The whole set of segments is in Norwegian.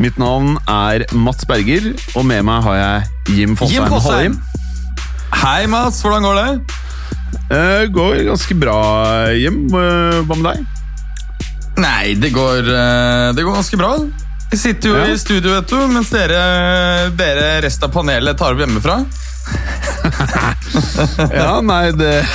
Mitt navn er Mats Berger, og med meg har jeg Jim Fosheim. Jim Fosheim. Hei, Mats. Hvordan går det? Uh, går ganske bra, Jim. Uh, hva med deg? Nei, det går, uh, det går ganske bra. Vi sitter jo Ja. i studio, vet du, mens dere, dere resten av panelet tar opp hjemmefra. Ja, nei, det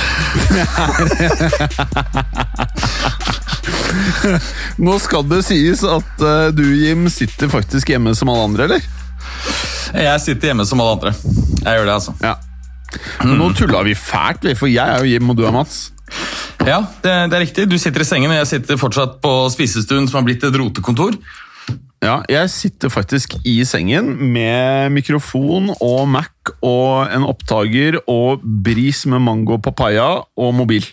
Nå skal det sies at uh, du, Jim, sitter faktisk hjemme som alle andre, eller? Jeg sitter hjemme som alle andre. Jeg gjør det, altså. Ja. Men nå tulla vi fælt, for jeg er jo Jim, og du er Mats. Ja, det, det er riktig. Du sitter i sengen, og jeg sitter fortsatt på spisestuen, som har blitt et rotekontor. Ja, jeg sitter faktisk i sengen med mikrofon og Mac og en opptaker og bris med mango papaya og mobil.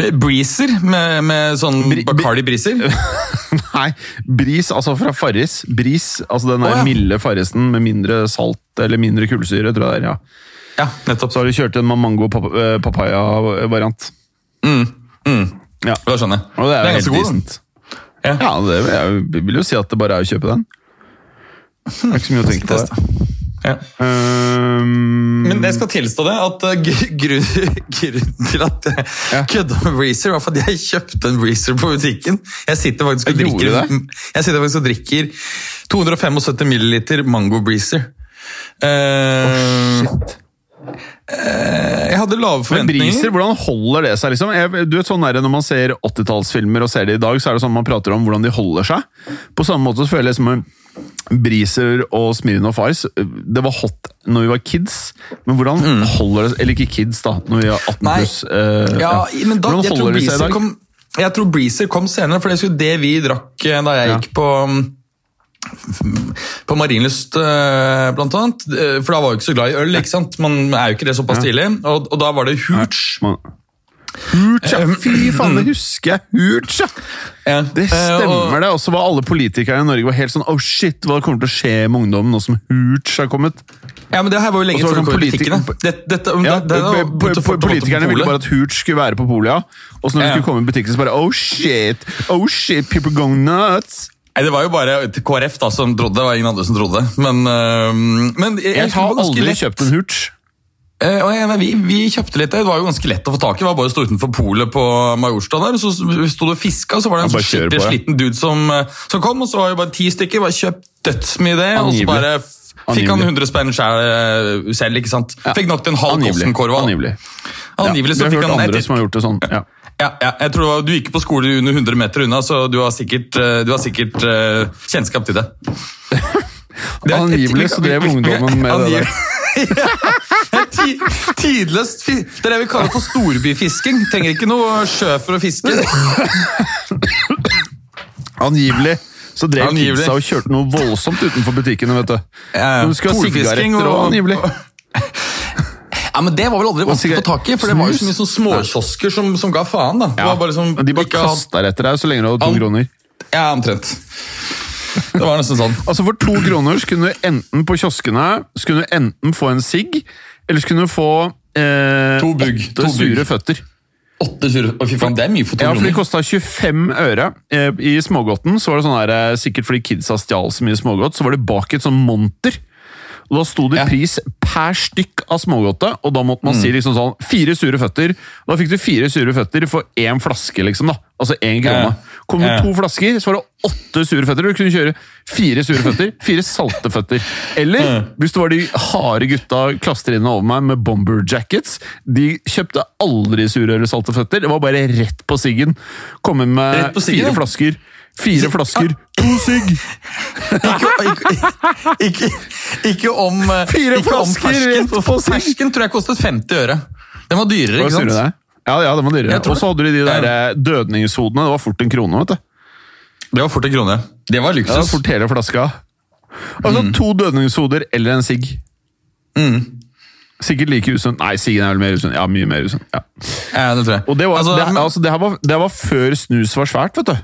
Med Breezer, med, med sånn Bri- Bacardi Breezer. Nei, bris, altså fra Farris. Bris, altså den der oh, ja. milde Farrisen med mindre salt eller mindre kullsyre, tror jeg det er. ja. Ja, nettopp. Så har du kjørt en med mango pap eh. Mm, mm. Ja. Da skjønner jeg. Og det er jo helt decent. Ja. Ja, det jeg vil jo si at det bare er å kjøpe den. Det er ikke så mye å tenke på det. Ja. Um, Men jeg skal tilstå det, at grunnen, grunn- grunnen til at jeg Ja. kødda med Breezer, var fordi jeg kjøpte en Breezer på butikken. Jeg sitter faktisk og drikker, jeg sitter faktisk og drikker 275 milliliter Mango Breezer. Eh, Shit. Eh, jeg hadde lave forventninger. Men. Briser, hvordan holder det seg? liksom? Jeg, du vet sånn der, Når man ser 80-tallsfilmer og ser det i dag, så er det sånn man prater om hvordan de holder seg. På samme måte så føler jeg som Briser og Smirnoff Ice Det var hot når vi var kids, men hvordan holder det seg Eller ikke kids, da, når vi er 18 Mm. Nei. pluss. eh, Ja, men da, hvordan holder det seg i dag? kom, jeg tror Breezer kom senere, for det er jo det vi drakk eh, da jeg Ja. gikk på mm, på Marienlyst, eh, blant annet. Eh, For da var jeg ikke så glad i øl. ikke sant? Man er jo ikke det såpass tidlig. Og, og da var det Hooch. Hooch, ja! Fy faen, det husker jeg! Hooch, ja! Det Eh, stemmer, det. Og så var alle politikere i Norge var helt sånn Oh shit, hva kommer til å skje med ungdommen nå som Hooch har kommet? Ja, men Det her var jo lenge før det det kom i politi- butikkene. Det, dette, Ja, det, det, po- po- begynte po- fort å Politikerne ville bare at Hooch skulle være på polet, ja. Og så når de skulle komme i butikken, så bare Oh shit! Oh shit, people go nuts! Nei, Det var jo bare KrF da som trodde, det var ingen andre som trodde. Men, øh, men jeg, Jeg har aldri lett. kjøpt en Hooch. Eh, vi, vi kjøpte litt, det var jo ganske lett å få tak i. Det var bare å stå utenfor polet på Majorstua der, så sto det og fiska, så var det en Ja, sånn skikkelig på, ja. sliten dude som, eh, som kom, og så var det bare ti stykker, bare kjøpt dødsmye det, og så bare fikk han Angivelig. 100 spenn selv, ikke sant? Fikk nok til en halv Angivelig. Angivelig. Angivelig så vi fikk har hørt andre som har gjort det sånn. Ja. Ja, ja, jeg tror var, Du gikk på skole under 100 meter unna, så du har sikkert, eh, du har sikkert uh, kjennskap til det. Det Angivelig så drev ungdommen med det der. Ti- Tidløst Det er det vi kaller for storbyfisking. Trenger ikke noe sjø for å fiske. Angivelig så drev Angivelig. kidsa og kjørte noe voldsomt utenfor butikkene, vet du. Ja, ja. De skulle ha sigaretter og angivelig. Ja, men Det var vel aldri vanskelig å få tak i, for det var jo så mye sånn småkiosker som, som ga faen. da. Det Ja. liksom, De bare kasta ha- etter deg så lenge du hadde to kroner. Ja, omtrent. Det var nesten sånn. Altså For to kroner så kunne du enten på kioskene skulle du enten få en sigg, eller skulle du få eh, To bugg, åtte to sure føtter. Åtte sure fy faen, det er mye for to Ja, for de kroner. kosta 25 øre. Eh, I smågodten så var det sånn her, eh, sikkert fordi kidsa stjal så mye smågodt, så var det bak et sånn monter. Og Da sto det Ja. pris per stykk av smågodtet, og da måtte man si liksom sånn fire sure føtter. Da fikk du fire sure føtter for én flaske, liksom. da. Altså én krone. Yeah. Kom det to flasker, så var det åtte sure føtter. Du kunne kjøre fire sure føtter, fire salte føtter. Eller hvis det var de harde gutta klastrene over meg med bomber jackets, de kjøpte aldri sure eller salte føtter. Det var bare rett på siggen. Komme med siggen, fire flasker. Fire flasker, to sigg! Ikke, ikke, ikke, ikke om eh, Fire ikke om flasker fersken. Fersken tror jeg kostet 50 øre. Den var dyrere, ikke sant? det? Ja, ja, den var dyrere. Og så hadde de de der eh, dødningshodene. Det var fort en krone, vet du. Det var fort en krone. Det var Ja, luksus. var fort hele flaska. Altså to dødningshoder eller en sigg. Mm. Sikkert like usunn. Nei, siggen er vel mer usunn. Ja, mye mer usunn. Ja. Ja, det tror jeg. Og det var, Altså, det, altså, det, her var, det var før snus var svært, vet du.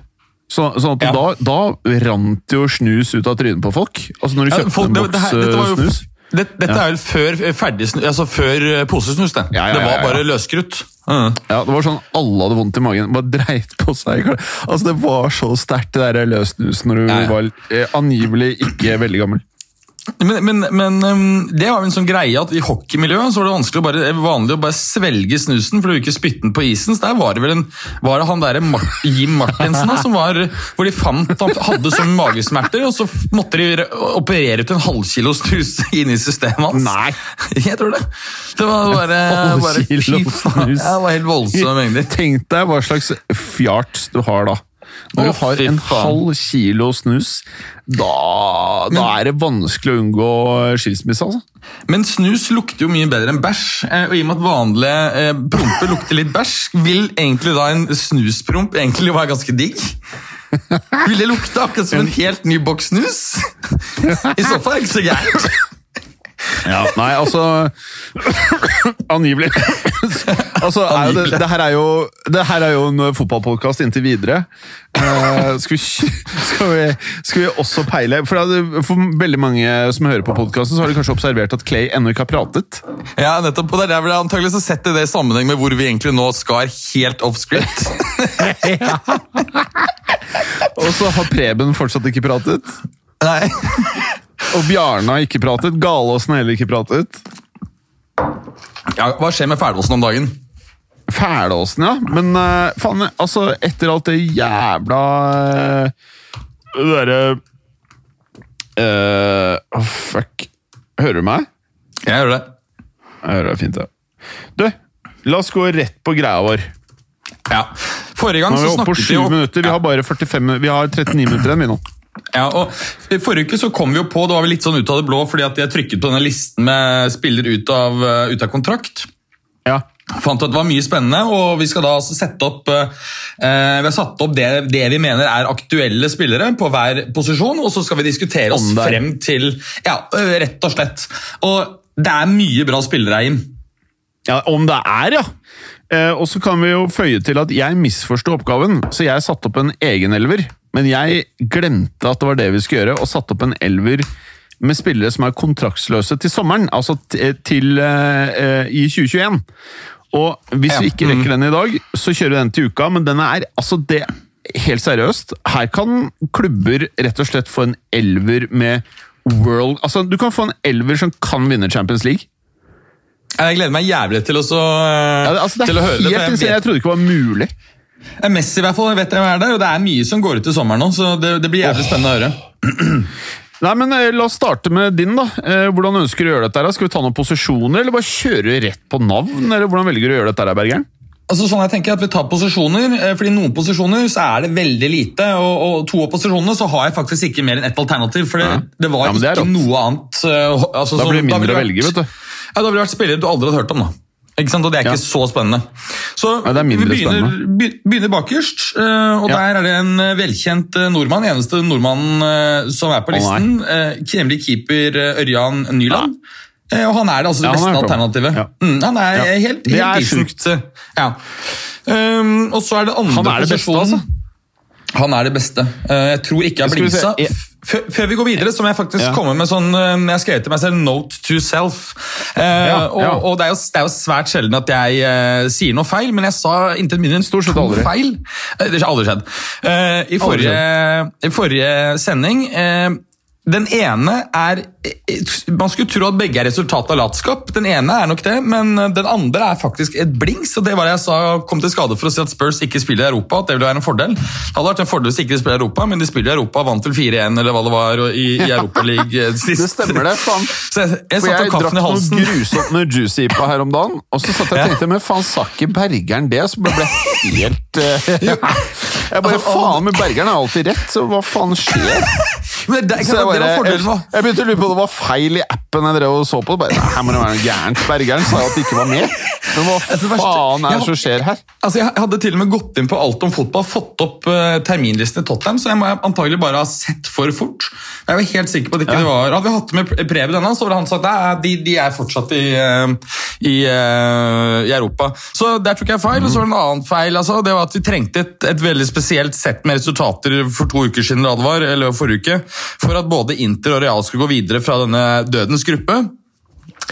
Så, sånn at Ja. da, da rant jo snus ut av trynet på folk. Altså Når du Ja, kjøpte folk- en det- boks det eh, snus. Det, dette er vel før ferdig snus, altså før eh, posesnus, det. Ja, ja, Det ja, var bare løskrutt. Mm. Ja, Det var sånn alle hadde vondt i magen. Bare dreit på seg. Altså Det var så sterkt, det der løssnus når du Ja, ja. var eh, angivelig ikke veldig gammel. Men, men, men um, det var jo en sånn greie at i hockeymiljøet så var det vanskelig å bare, vanlig å bare svelge snusen for du ikke spytte den på isen. Så der var det vel en, var det han derre Jim Martinsen da, som var, hvor de fant han hadde sånne magesmerter, og så måtte de operere ut en halvkilo snus inn i systemet hans. Nei. Jeg tror det. Det var bare, bare fy faen. Det var helt voldsomme mengder. Tenk deg hva slags fjarts du har da. Når du har en halv kilo snus, da, da er det vanskelig å unngå skilsmisse. altså. Men snus lukter jo mye bedre enn bæsj, eh, og i og med at vanlige eh, promper lukter litt bæsj, vil egentlig da en snuspromp egentlig være ganske digg? Vil det lukte akkurat som en helt ny boks snus? I så fall er det ikke så gærent. Ja, nei, altså Angivelig. altså, er det, det, her er jo, det her er jo en fotballpodkast inntil videre. Uh, skal, vi, skal, vi, skal vi også peile For, det- for veldig mange som hører på podkasten, så har de kanskje observert at Clay ennå ikke har pratet. Ja, nettopp. Og det er vel antagelig så i det i sammenheng med hvor vi egentlig nå skar helt off script. Og så har Preben fortsatt ikke pratet. Nei. Og Bjarne har ikke pratet. Galåsen har heller ikke pratet. Ja, hva skjer med Fælåsen om dagen? Fælåsen, ja. Men uh, faen, altså, etter alt det jævla uh, Det derre uh, oh, Fuck. Hører du meg? Jeg hører det. Jeg hører det fint, ja. Du, la oss gå rett på greia vår. Ja. Forrige gang så snakket vi minutter. Vi har bare 45, min- vi har 39 minutter igjen, vi nå. Ja, og Forrige uke så kom vi jo på, det var vel litt sånn ut av det blå, fordi at jeg trykket på denne listen med spiller ut av, eh, ut av kontrakt. Ja. Fant at det var mye spennende, og vi skal da altså sette opp eh, Vi har satt opp det, det vi mener er aktuelle spillere på hver posisjon, og så skal vi diskutere oss frem til Ja, eh, rett og slett. Og det er mye bra spillere, inn. ja, om det er, ja. Eh, og så kan vi jo føye til at jeg misforsto oppgaven, så jeg satte opp en egen elver. Men jeg glemte at det var det vi skulle gjøre, og satte opp en elver med spillere som er kontraktsløse til sommeren, altså til eh, eh, i 2021. Og hvis Ja, vi ikke rekker den i dag, så kjører vi den til uka, men den er altså det Helt seriøst, her kan klubber rett og slett få en elver med world Altså, du kan få en elver som kan vinne Champions League. Jeg gleder meg jævlig til å, eh, Ja, det, altså, det til å høre det. jeg vet- Jeg trodde ikke det var mulig. Messi i hvert fall, jeg vet jeg er der, og det er mye som går ut i sommeren nå, så det, det blir jævlig spennende å høre. Nei, men eh, La oss starte med din. da. Eh, hvordan ønsker du å gjøre dette? Skal vi ta noen posisjoner, eller bare kjøre rett på navn? eller Hvordan velger du å gjøre dette, Bergeren? Altså sånn jeg tenker at Vi tar posisjoner, fordi noen posisjoner så er det veldig lite. Og, og to av posisjonene så har jeg faktisk ikke mer enn ett alternativ. For det, det var Ja, det ikke rått. noe annet. altså, Da blir det mindre å velge, vet du. Ja, Da ville det vært spillere du aldri hadde hørt om. da. Ikke sant? Og det er Ja. ikke så spennende. Så Ja, det Vi begynner, be- begynner bakerst, eh, og Ja. der er det en eh, velkjent eh, nordmann. Eneste nordmannen som er på listen. kremlig Nemlig keeper Ørjan Nyland. Og han er det altså det Ja, beste har alternativet. Ja. Mm, han er Ja. helt, Det er sjukt. Ja. Um, og så er det andre Han er det beste, altså. Han er det beste. Jeg tror ikke jeg vi blingsa. Før, før vi går videre, så må jeg faktisk Ja. komme med sånn eh, Jeg skrev til meg selv 'note to self'. Eh, Ja, og, ja. og det, er jo, det er jo svært sjelden at jeg eh, sier noe feil, men jeg sa inntil mindre enn Stort sett aldri. feil. Eh, det har aldri skjedd. Eh, i, forrige, I forrige sending eh, Den ene er eh, Man skulle tro at begge er resultat av latskap. Den ene er nok det, men den andre er faktisk et blings. og Det var det jeg sa kom til skade for å si at Spurs ikke spiller i Europa. at Det ville være en fordel. Det hadde vært en fordel hvis de ikke spiller i Europa, men de spiller i Europa. Vant vel 4-1 eller hva det var i, i Europaligaen sist. Det stemmer det, faen. Så jeg, jeg For jeg drakk noe grusomt med Juicy Ipa her om dagen, og så satt jeg og tenkte men faen, sa ikke Bergeren det? Så ble jeg helt uh, Jeg bare faen, med Bergeren har alltid rett, så hva faen skjer? Men det, Så jeg, det var bare, jeg, fordelen, da. jeg begynte å lure på om det var feil i appen jeg drev og så på. Bare, her må det være noe gærent. Bergeren sa at det ikke var med. Men hva Altså, faen er det som skjer her? Altså, Jeg hadde til og med gått inn på alt om fotball, fått opp uh, terminlisten i Tottenham, så jeg må antagelig bare ha sett for fort. Jeg var helt sikker på at ikke det var Hadde vi hatt med Preben denne, så ville han sagt at de, de er fortsatt i, uh, i, uh, i Europa. Så der tok jeg feil. Og så var det en annen feil. Altså, det var at Vi trengte et, et veldig spesielt sett med resultater for to uker siden, eller forrige uke, for at både Inter og Real skulle gå videre fra denne dødens gruppe.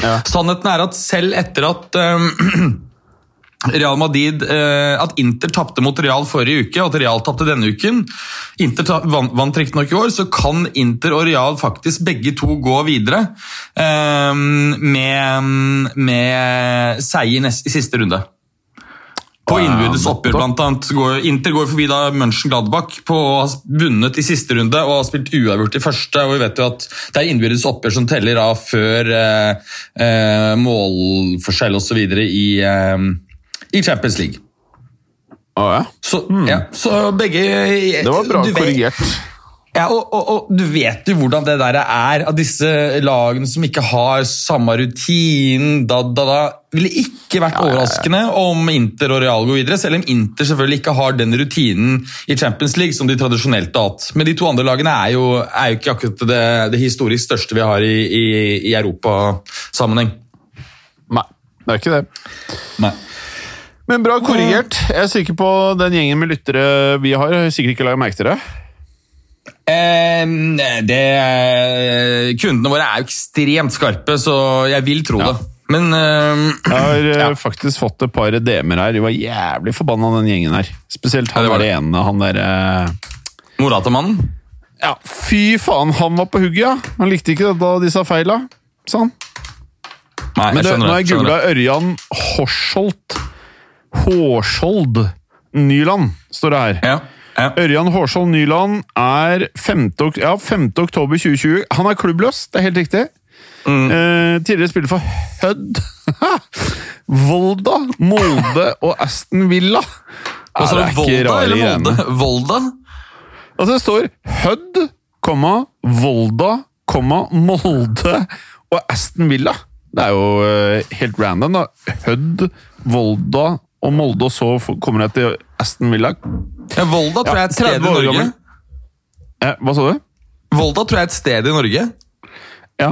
Ja. Sannheten er at selv etter at um, Real Madrid, eh, At Inter tapte mot Real forrige uke, og at Real tapte denne uken Inter vant, vant riktignok i år, så kan Inter og Real faktisk begge to gå videre eh, med, med seier i siste runde. På innbyrdes oppgjør, blant annet. Inter går forbi da Mönchengladbach på å ha vunnet i siste runde og har spilt uavgjort i første. og vi vet jo at Det er innbyrdes oppgjør som teller av før eh, eh, målforskjell osv. I, eh, i Champions League. Å ja. Så, ja, så begge Hmm. Det var bra korrigert. ja, og, og, og du vet jo hvordan det der er, av disse lagene som ikke har samme rutinen, da, da, da. Ville ikke vært overraskende om Inter og Real går videre, selv om Inter selvfølgelig ikke har den rutinen i Champions League som de tradisjonelt har hatt. Men de to andre lagene er jo, er jo ikke akkurat det, det historisk største vi har i, i, i Europasammenheng. Nei, det er ikke det. Nei. Men bra korrigert. Jeg er sikker på den gjengen med lyttere vi har, sikkert ikke lager merke til det. Eh, det, kundene våre er jo ekstremt skarpe, så jeg vil tro Ja. det. Men uh, Jeg har eh, Ja. faktisk fått et par DM-er her. De var jævlig forbanna, den gjengen her. Spesielt han Ja, det var der det. ene, han derre Morata-mannen Ja, fy faen, han var på hugget, ja! Han likte ikke da de sa feila. Sånn. Nei, Men det, skjønner nå har jeg googla. Ørjan Horsholt Hårskjold Nyland, står det her. Ja, ja. Ørjan Hårskjold Nyland er 5. ok- ja, 5. oktober 2020. Han er klubbløs, det er helt riktig. Mm. Eh, tidligere spiller for Hødd, Volda, Molde og Aston Villa. Altså, det er ikke Volda eller Molde? Igjen. Volda? Altså, det står Hødd, Volda, Molde og Aston Villa. Det er jo eh, helt random, da. Hødd, Volda og Molde, og så kommer jeg til Aston Villa. Ja, Volda tror jeg er et sted i Norge. Eh, hva sa du? Volda tror jeg er et sted i Norge. Ja.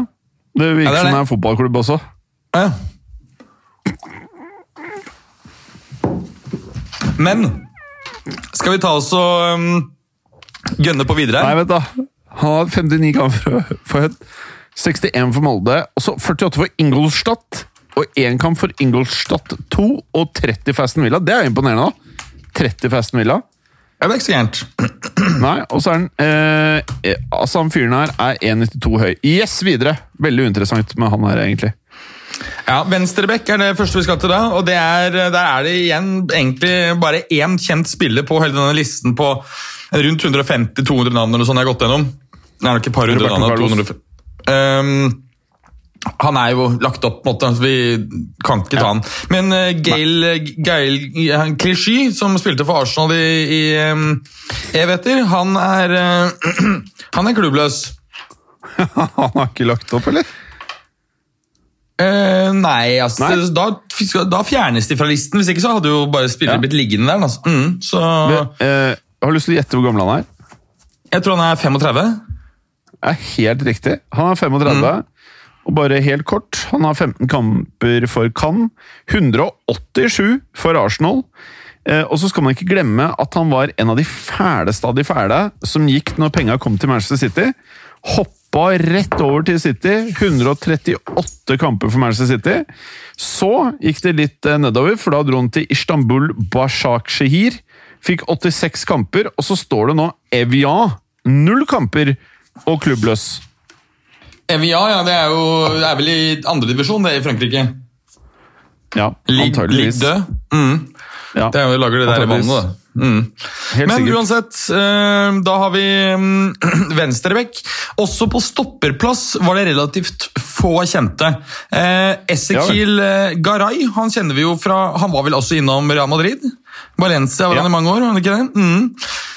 Det virker Ja, det er som det det. er en fotballklubb også. Ja. Men skal vi ta oss og um, gønne på videre? Nei, vent da. Han har 59 kamper for Hødd, 61 for Molde, og så 48 for Ingolstadt. Og én kamp for Ingolstadt 2 og 30 for Aston Villa. Det er imponerende, da. 30 for Aston Villa. Ja, det er ikke så gærent. Nei, og så er den eh, eh, Altså, han fyren her er 1,92 høy. Yes, videre! Veldig uinteressant med han her, egentlig. Ja, Venstrebekk er det første vi skal til da, og det er, der er det igjen egentlig bare én kjent spiller på hele denne listen på rundt 150-200 navn eller sånn jeg har gått gjennom. Det er nok et par hundre navn. Carlos. 200. Um, han er jo lagt opp, på en måte, vi kan ikke ta han. Men uh, Gail, Gail Clichy, som spilte for Arsenal i, i um, Eveter, han er, uh, han er klubbløs. han har ikke lagt opp, eller? Uh, nei, altså, Nei? Da, da fjernes de fra listen. Hvis ikke så hadde jo bare spillere Ja. blitt liggende der. Altså. Mm, så Men, uh, har lyst til å gjette hvor gammel han er. Jeg tror han er 35. Det er helt riktig. Han er 35. Og bare helt kort, han har 15 kamper for Cannes, 187 for Arsenal. Eh, og så skal man ikke glemme at han var en av de fæleste av de fæle som gikk når penga kom til Manchester City. Hoppa rett over til City. 138 kamper for Manchester City. Så gikk det litt eh, nedover, for da dro han til Istanbul Bashak Shehir. Fikk 86 kamper, og så står det nå Evian. Null kamper og klubbløs. Evia, ja, det er jo det er vel i andredivisjon, i Frankrike. Ja, Lig, antageligvis. død. Mm. Ja. Det er jo lager det der i vannet, da. Mm. Men uansett, eh, da har vi mm, venstrebekk. Også på stopperplass var det relativt få kjente. Eh, Esekil eh, Garay han kjenner vi jo fra Han var vel også innom Real Madrid? Valencia var Ja. han i mange år, var han ikke det? Mm.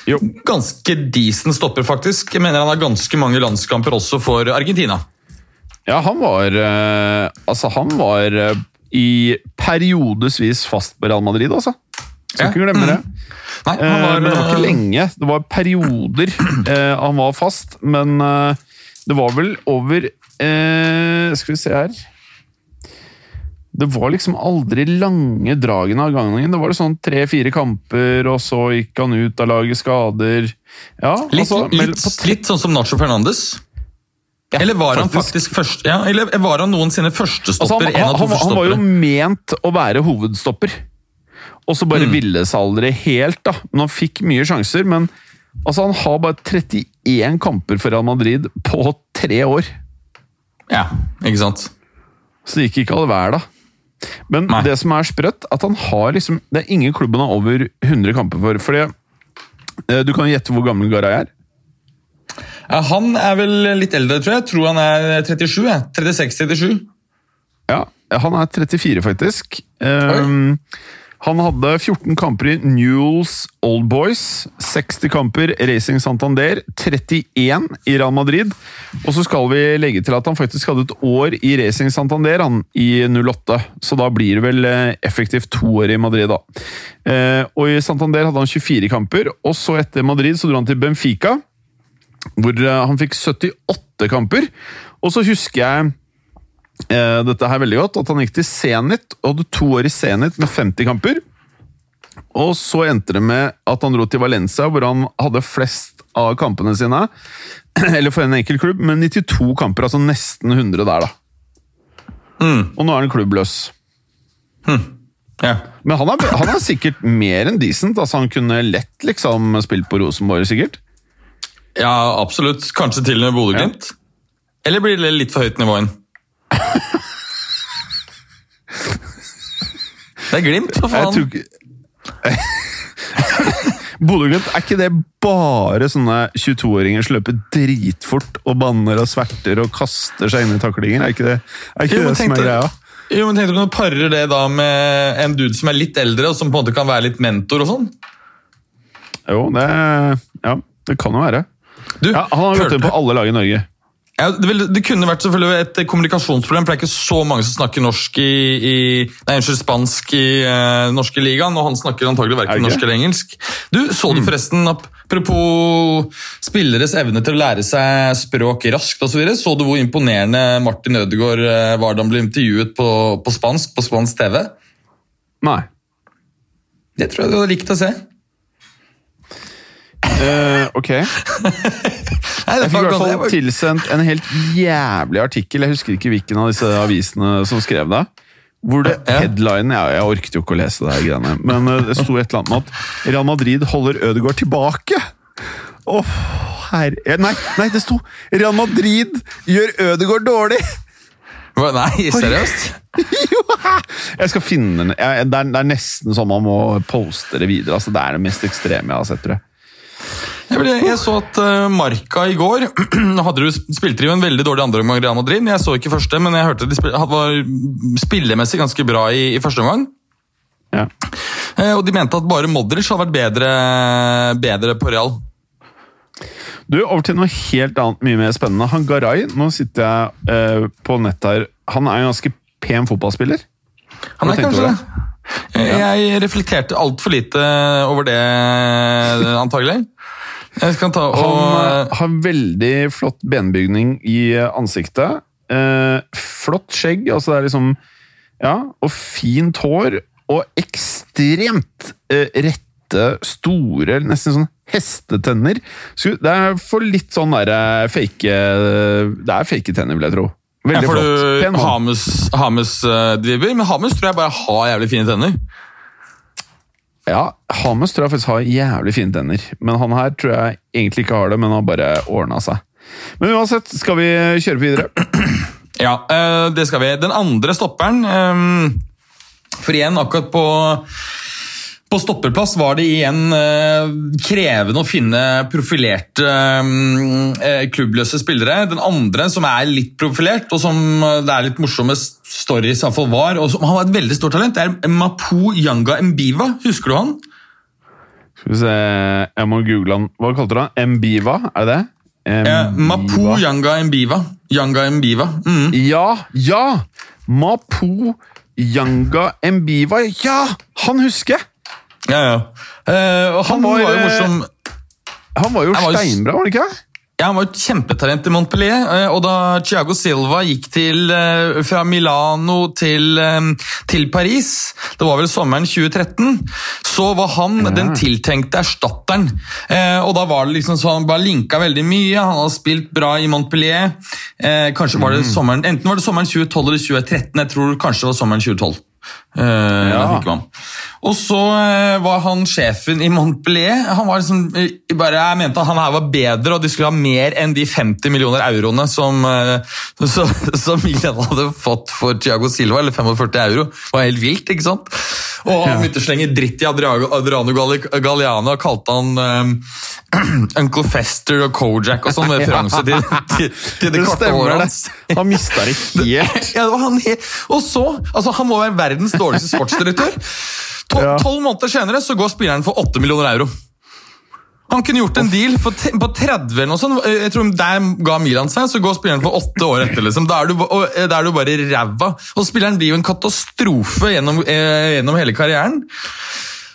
Jo. Ganske decent stopper, faktisk. Jeg mener han har ganske mange landskamper også for Argentina. Ja, han var eh, Altså, han var eh, i periodevis fast på Real Madrid, altså. Skal ikke glemme det. Nei, var, det var ikke lenge. Det var perioder han var fast, men det var vel over eh, Skal vi se her Det var liksom aldri lange dragene av gangen. Det var sånn tre-fire kamper, og så gikk han ut av laget skader. Ja, Litt, altså, litt, tre- litt sånn som Nacho Fernandes. eller var han faktisk. faktisk først, ja, eller var han noensinne førstestopper? altså, han, han, han, han var jo ment å være hovedstopper, og så bare ville seg aldri helt. da. Men han fikk mye sjanser, men altså, han har bare 31 kamper for Real Madrid på tre år. Ja, ikke sant? Så det gikk ikke all hver da. Men Nei. det som er sprøtt, at han har liksom Det er ingen klubben har over 100 kamper for. Fordi eh, Du kan gjette hvor gammel Garay er? Ja, han er vel litt eldre, tror jeg. Jeg tror han er 37. 36-37. Ja, han er 34, faktisk. Um, han hadde 14 kamper i Newells Old Boys, 60 kamper Racing Santander, 31 i Real Madrid. Og så skal vi legge til at han faktisk hadde et år i Racing Santander han, i 08. Så da blir det vel eh, effektivt to år i Madrid, da. Eh, og i Santander hadde han 24 kamper, og så etter Madrid så dro han til Benfica, hvor eh, han fikk 78 kamper. Og så husker jeg eh, dette her veldig godt, at han gikk til Zenit og hadde to år i Zenit med 50 kamper. Og så endte det med at han dro til Valencia, hvor han hadde flest av kampene sine. Eller for en enkel klubb, med 92 kamper, altså nesten 100 der, da. Og nå er han klubbløs. Ja. Men han er, han er sikkert mer enn decent. altså Han kunne lett liksom spilt på Rosenborg, sikkert. ja, absolutt. Kanskje til og med Bodø-Glimt? Eller blir det litt for høyt nivå inn? Det er Glimt, for Jeg faen. tror ikke Bodø-Glimt, er ikke det bare sånne 22-åringer som løper dritfort og banner og sverter og kaster seg inn i taklinger? Er ikke det, er ikke Jo, det som er greia? Jo, men tenkte du når du parer det da med en dude som er litt eldre, og som på en måte kan være litt mentor og sånn? Jo, det, ja, det kan jo være. Du, Ja, han har gått inn på alle lag i Norge. Ja, det, vil, det kunne vært selvfølgelig et kommunikasjonsproblem, for det er ikke så mange som snakker norsk i, i Nei, unnskyld, spansk i uh, norske ligaen, og han snakker antagelig Er verken norsk eller engelsk. Du, Så du forresten, apropos spilleres evne til å lære seg språk raskt osv., så, videre, så du hvor imponerende Martin Ødegaard eh, var da han ble intervjuet på, på spansk på spansk TV? Nei. Det tror jeg du hadde likt å se. Uh, ok. Jeg fikk i hvert fall tilsendt en helt jævlig artikkel. Jeg husker ikke hvilken av disse avisene som skrev det. Hvor det Ja. headline ja, Jeg orket jo ikke å lese det her greiene, men eh, det sto et eller annet med at Real Madrid holder Ødegaard tilbake. Åh, herre Nei, nei, det sto 'Real Madrid gjør Ødegaard dårlig'! Nei, seriøst? Jo, jeg skal finne den. Det er nesten sånn man må poste det videre. Altså, det er det mest ekstreme jeg har sett, tror jeg. Jeg, så at Marka Marca i går hadde du spilte jo en veldig dårlig andreomgang i Real Madrid. Jeg så ikke første, men jeg hørte de spil, var spillemessig ganske bra i, i første omgang. Ja. Eh, og de mente at bare Modric hadde vært bedre, bedre på Real. Du, Over til noe helt annet, mye mer spennende. Han Garay, nå sitter jeg uh, på nett her. Han er en ganske pen fotballspiller. Han er kanskje det. Jeg reflekterte altfor lite over det, antagelig. Og Han eh, har veldig flott benbygning i eh, ansiktet. Eh, flott skjegg, altså det er liksom Ja, og fint hår. Og ekstremt eh, rette, store, nesten sånn hestetenner. Så det er for litt sånn derre fake Det er fake tenner, vil jeg tro. Veldig får flott. Pen. Hamus, Hamus driver, men Hamus tror jeg bare har jævlig fine tenner. Ja, Hames tror jeg faktisk har jævlig fine tenner. Men han her tror jeg egentlig ikke har det, men har bare ordna seg. Men uansett, skal vi kjøre videre? Ja, eh, det skal vi. Den andre stopperen eh, For igjen, akkurat på, på stopperplass var det igjen eh, krevende å finne profilerte eh, klubbløse spillere. Den andre som er litt profilert, og som eh, det er litt morsomme stories i hvert fall var, og som han var et veldig stort talent, det er Mapu Yanga Mbiva. Husker du han? Skal vi se, jeg må google han. Hva kalte du han? Mbiva, er det det? Eh, Mapu Yanga Mbiva. Yanga Mbiva. Mm. Ja, ja! Mapu Yanga Mbiva. Ja, han husker jeg! Ja, ja. Uh, han, Han var, var, jo eh, morsom. Han var jo Han var steinbra, var det ikke? Ja, Han var et kjempetalent i Montpellier, eh, og da Thiago Silva gikk til, eh, fra Milano til, eh, til Paris, det var vel sommeren 2013, så var han den tiltenkte erstatteren. Eh, Og da var det liksom sånn, han bare linka veldig mye, han hadde spilt bra i Montpellier. Eh, Kanskje var det sommeren, Enten var det sommeren 2012 eller 2013, jeg tror kanskje det var sommeren 2012. Ja Ja. Og så eh, var han sjefen i Montpellier. Han var liksom, eh, bare, jeg mente at han her var bedre, og de skulle ha mer enn de 50 millioner euroene som, som, som Milan hadde fått for Thiago Silva, eller 45 euro. Det var helt vilt, ikke sant? Og han begynte å slenge dritt i Adriano, Galliano og kalte han um, Uncle Fester og Kojak og sånn, med referanse til, til, til det korte året håret hans. Han mista det helt. Ja, det var han. Og så, altså Han må være verdens dårligste sportsdirektør. Tol- Ja. Tolv måneder senere så går spilleren for 8 millioner euro. Han kunne gjort en deal på 30 eller noe sånt. Jeg tror Der ga Milan seg, så går spilleren for åtte år etter. liksom. Da er du, eh, da er du bare ræva. Og spilleren blir jo en katastrofe gjennom, eh, gjennom hele karrieren.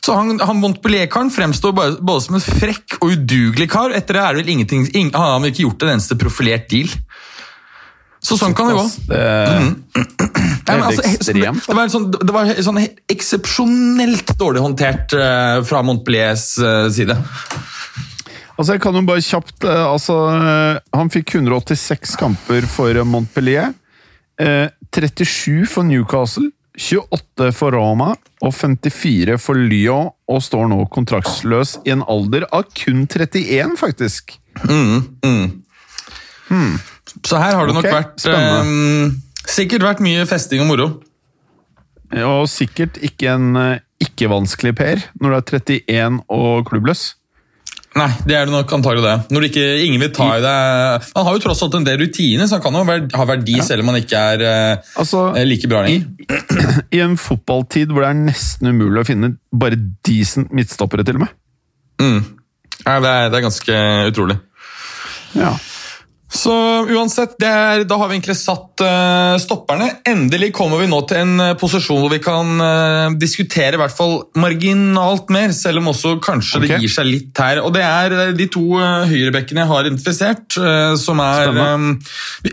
Så han, han Montpellier-karen fremstår bare, både som en frekk og udugelig kar. Etter det er det vel ingenting, ing, han har ikke gjort en eneste profilert deal. Så sånn kan det gå. Det, men Helt altså, Det var, sånn, det var sånn eksepsjonelt dårlig håndtert eh, fra Montpelliers eh, side. altså, jeg kan jo bare kjapt eh, altså, eh, Han fikk 186 kamper for Montpellier. Eh, 37 for Newcastle. 28 for Roma og 54 for Lyon, og står nå kontraktsløs i en alder av kun 31, faktisk. Så her har det nok Ok, vært eh, Sikkert vært mye festing og moro. Og sikkert ikke en eh, ikke-vanskelig Per når du er 31 og klubbløs. Nei, det er det nok antagelig det. Når det ikke, ingen vil ta i deg Han har jo tross alt en del rutiner, så han kan jo ha verdi selv om han ikke er eh, Altså, eh, like bra i, lenger. I en fotballtid hvor det er nesten umulig å finne bare decent midtstoppere, til og med. Ja, det, er, det er ganske utrolig. Ja. Så uansett, det er, da har vi egentlig satt uh, stopperne. Endelig kommer vi nå til en uh, posisjon hvor vi kan uh, diskutere i hvert fall marginalt mer, selv om også kanskje okay. det gir seg litt her. Og det er de to uh, høyrebekkene jeg har identifisert, som er eh,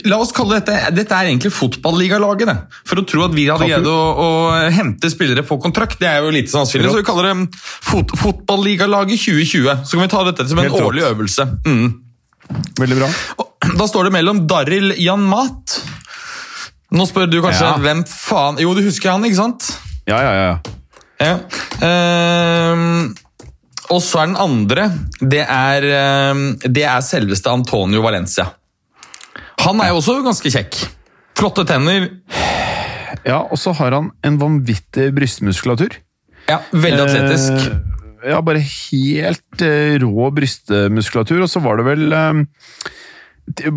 La oss kalle dette Dette er egentlig fotballigalaget, det. For å tro at vi hadde greid å, å hente spillere på kontrakt, det er jo lite sannsynlig. Så vi kaller det fot Fotballigalaget 2020. Så kan vi ta dette som en årlig øvelse. Mm. Veldig bra. Og Da står det mellom Daril Janmat Nå spør du kanskje Ja. hvem faen Jo, du husker han, ikke sant? Ja, ja, ja. Ja. Uh, og så er den andre Det er, ehm, det er selveste Antonio Valencia. Han er jo også ganske kjekk. Flotte tenner. ja og så har han en vanvittig brystmuskulatur. Ja, Veldig atletisk. Uh, ja, bare helt uh, rå brystmuskulatur. Og så var det vel eh,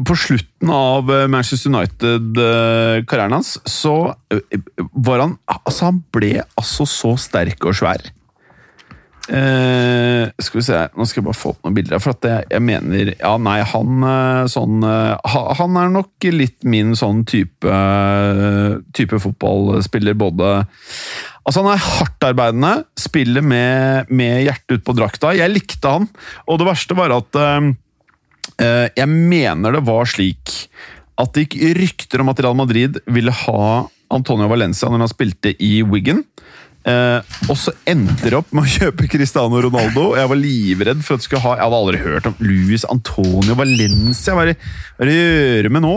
På slutten av eh, Manchester United-karrieren hans, så eh, var han Altså, han ble altså så sterk og svær. Eh, skal vi se Nå skal jeg bare få opp noen bilder. For at jeg, jeg mener Ja, nei, han eh, sånn eh, Han er nok litt min sånn type, type fotballspiller, både Altså Han er hardtarbeidende, spiller med, med hjertet ut på drakta. Jeg likte han, og det verste var at eh, eh, Jeg mener det var slik at det gikk rykter om at Real Madrid ville ha Antonio Valencia når han spilte i Wigan. Eh, og så endte det opp med å kjøpe Cristiano Ronaldo. Jeg var livredd for at du skulle ha Jeg hadde aldri hørt om Luis Antonio Valencia. Hva er det å gjøre med nå?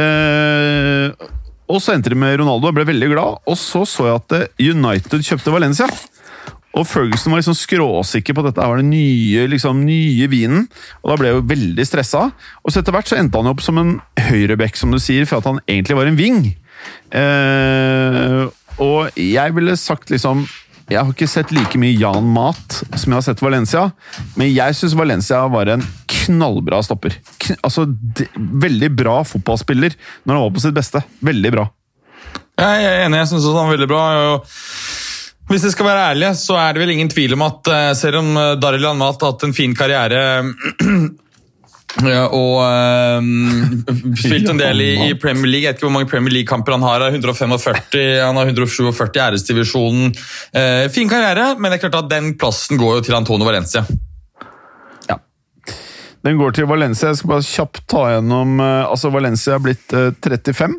Eh, og så endte det med Ronaldo, jeg ble veldig glad. Og så så jeg at eh, United kjøpte Valencia. Og Ferguson var liksom skråsikker på at dette var den nye, liksom, nye vinen. Og da ble jeg jo veldig stressa. Og så etter hvert så endte han opp som en høyreback, som du sier, for at han egentlig var en wing. Eh, og jeg ville sagt liksom Jeg har ikke sett like mye Jan Mat som jeg har sett Valencia, men jeg syns Valencia var en knallbra stopper. Kn altså, de, Veldig bra fotballspiller når han var på sitt beste. Veldig bra. Jeg er enig, jeg syns også han er veldig bra. og hvis jeg skal være ærlig, så er det vel ingen tvil om at eh, selv om eh, Daril Anmat har hatt en fin karriere og um, spilt en del i, i Premier League. Jeg vet ikke hvor mange Premier League-kamper han har. 145, Han har 147 i æresdivisjonen. Uh, fin karriere, men det er klart at den plassen går jo til Antonio Valencia. Den går til Valencia. Jeg skal bare kjapt ta gjennom Altså, Valencia er blitt eh, 35.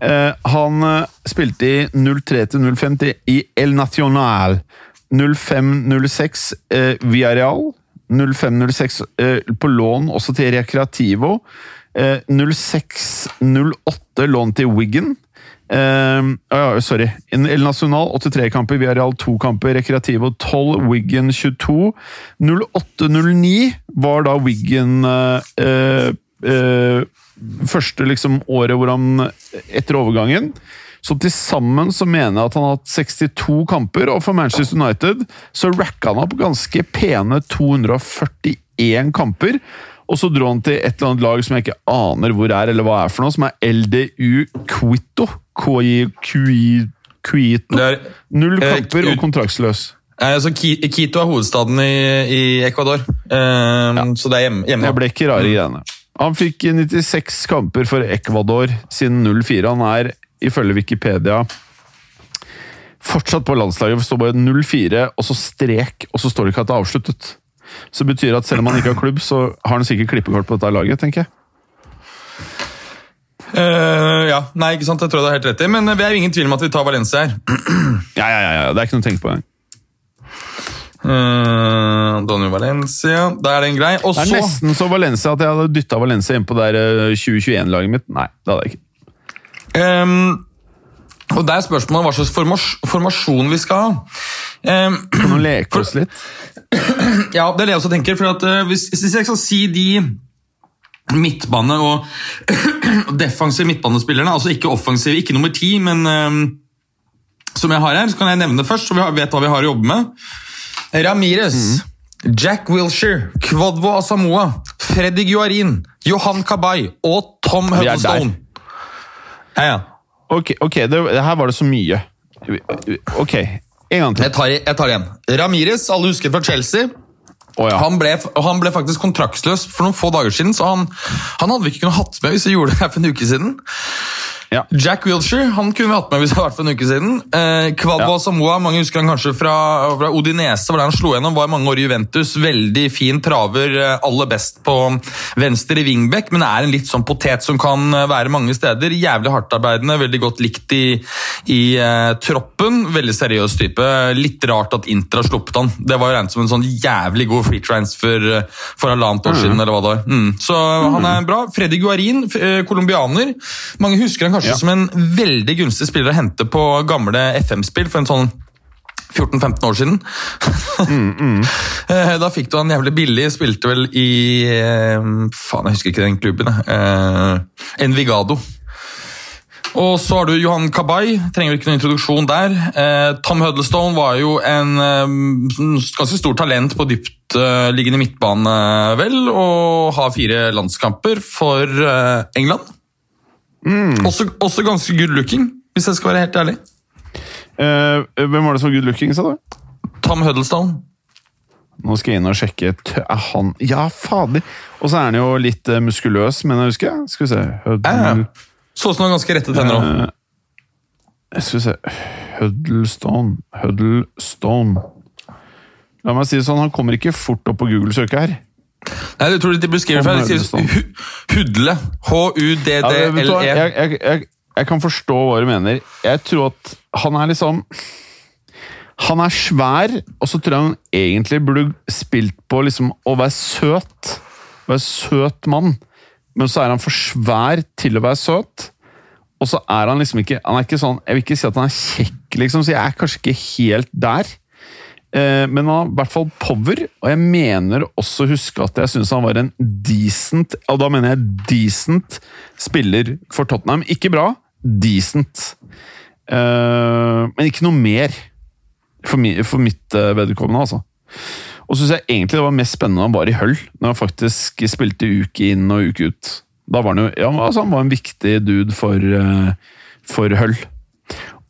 Eh, han eh, spilte i 03 til 05 i El Nacional. 05-06 eh, Villarreal. 05-06 eh, på lån også til Recreativo. Eh, 06-08 lån til Wiggen. Uh, ja, sorry. El Nacional 83 kamper, Villarreal 2 kamper, Recreativo 12, Wiggen 22. 08-09 var da Wiggen uh, eh, eh, første liksom året hvor han Etter overgangen. Så til sammen så mener jeg at han har hatt 62 kamper, og for Manchester United så racka han opp ganske pene 241 kamper. Og så dro han til et eller annet lag som jeg ikke aner hvor er, eller hva er for noe, som er LDU Quito. Kui- Kui- Quito. Er, Null eh, kamper og kontraktsløs. Altså, så Quito er hovedstaden i, i Ecuador, Eh, så det er hjemme. hjemme. Det ble ikke rare greiene. Han fikk 96 kamper for Ecuador siden 04. Han er, ifølge Wikipedia, fortsatt på landslaget. Det står bare 04, og så strek, og så står det ikke at det er avsluttet. Så det betyr at selv om han ikke har klubb, så har han sikkert klippekort på dette laget, tenker jeg. Uh, ja, nei, ikke sant, jeg tror du har helt rett i, men vi er jo ingen tvil om at vi tar Valencia her. Ja, ja, ja, ja. Det er ikke noe å tenke på engang. Uh, Donny Valencia, da er den grei. Og Det er så nesten så Valencia at jeg hadde dytta Valencia inn på der, eh, 2021-laget mitt. Nei, det hadde jeg ikke. Um, Og det er spørsmålet hva slags formas formasjon vi skal ha. Um, Kan du leke oss litt? ja, det er det jeg også tenker. For at, uh, hvis, hvis jeg skal si de midtbane- og defensive midtbanespillerne, altså ikke offensive, ikke nummer ti, men ehm, som jeg har her, så kan jeg nevne det først, så vi vet hva vi har å jobbe med. Ramirez, Jack Wilshere, Kvodvo Asamoa, Freddy Guarin, Johan Kabay og Tom Huddlestone. Ja, ja. Ok, okay det, her var det så mye. Ok, en gang til. Jeg tar, jeg tar igjen. Ramirez, alle husker fra Chelsea. Oh, ja. Han ble, han ble faktisk kontraktsløs for noen få dager siden, så han, han hadde vi ikke kunnet hatt med hvis vi gjorde det her for en uke siden. Ja. Jack Wilshere han kunne vi hatt med hvis det hadde vært for en uke siden. Eh, Kvadwa Ja. Samoa, mange husker han kanskje fra, fra Odinese, hvor han slo gjennom. Var i mange år i Juventus. Veldig fin traver, eh, aller best på venstre i wingback, men er en litt sånn potet som kan eh, være mange steder. Jævlig hardtarbeidende, veldig godt likt i, i eh, troppen. Veldig seriøs type. Litt rart at Inter har sluppet han. Det var jo regnet som en sånn jævlig god free transfer eh, for halvannet år siden. eller hva det var. Mm. Så han er bra. Freddy Guarin, colombianer. Mange husker han kanskje Ja. som en veldig gunstig spiller å hente på gamle FM-spill for en sånn 14-15 år siden. Eh, Da fikk du han jævlig billig. Spilte vel i eh, Faen, jeg husker ikke den klubben. Eh, Envigado. Og så har du Johan Kabay. Trenger ikke noen introduksjon der. Eh, Tom Huddlestone var jo en eh, ganske stort talent på dyptliggende midtbane, vel, og har fire landskamper for eh, England. Også, også ganske good looking, hvis jeg skal være helt ærlig. Uh, hvem var det som var good looking, sa du? Tom Huddlestone. Nå skal jeg inn og sjekke. Er han Ja, fader! Og så er han jo litt eh, muskuløs, men jeg husker. Skal vi se Huddle, ja. Så ut som han ganske rette tenner òg. Skal vi se Huddlestone Huddlestone La meg si det sånn, han kommer ikke fort opp på Google-søket her. Nei, du tror de beskriver feil. De sier Hudle. Du hva? H-u-d-d-l-e. jeg, jeg, jeg, jeg kan forstå hva du mener. Jeg tror at han er liksom Han er svær, og så tror jeg han egentlig burde spilt på liksom å være søt. Være søt mann. Men så er han for svær til å være søt. Og så er han liksom ikke Han er ikke sånn Jeg vil ikke si at han er kjekk, liksom, så jeg er kanskje ikke helt der. Eh, Men han har i hvert fall power, og jeg mener også huske at jeg syns han var en decent Og da mener jeg decent spiller for Tottenham. Ikke bra, decent. Eh, Men ikke noe mer, for, mi, for mitt eh, vedkommende, altså. Og så syns jeg egentlig det var mest spennende han var i Hull, når han faktisk spilte uke inn og uke ut. Da var han jo ja, altså Han var en viktig dude for, for Hull.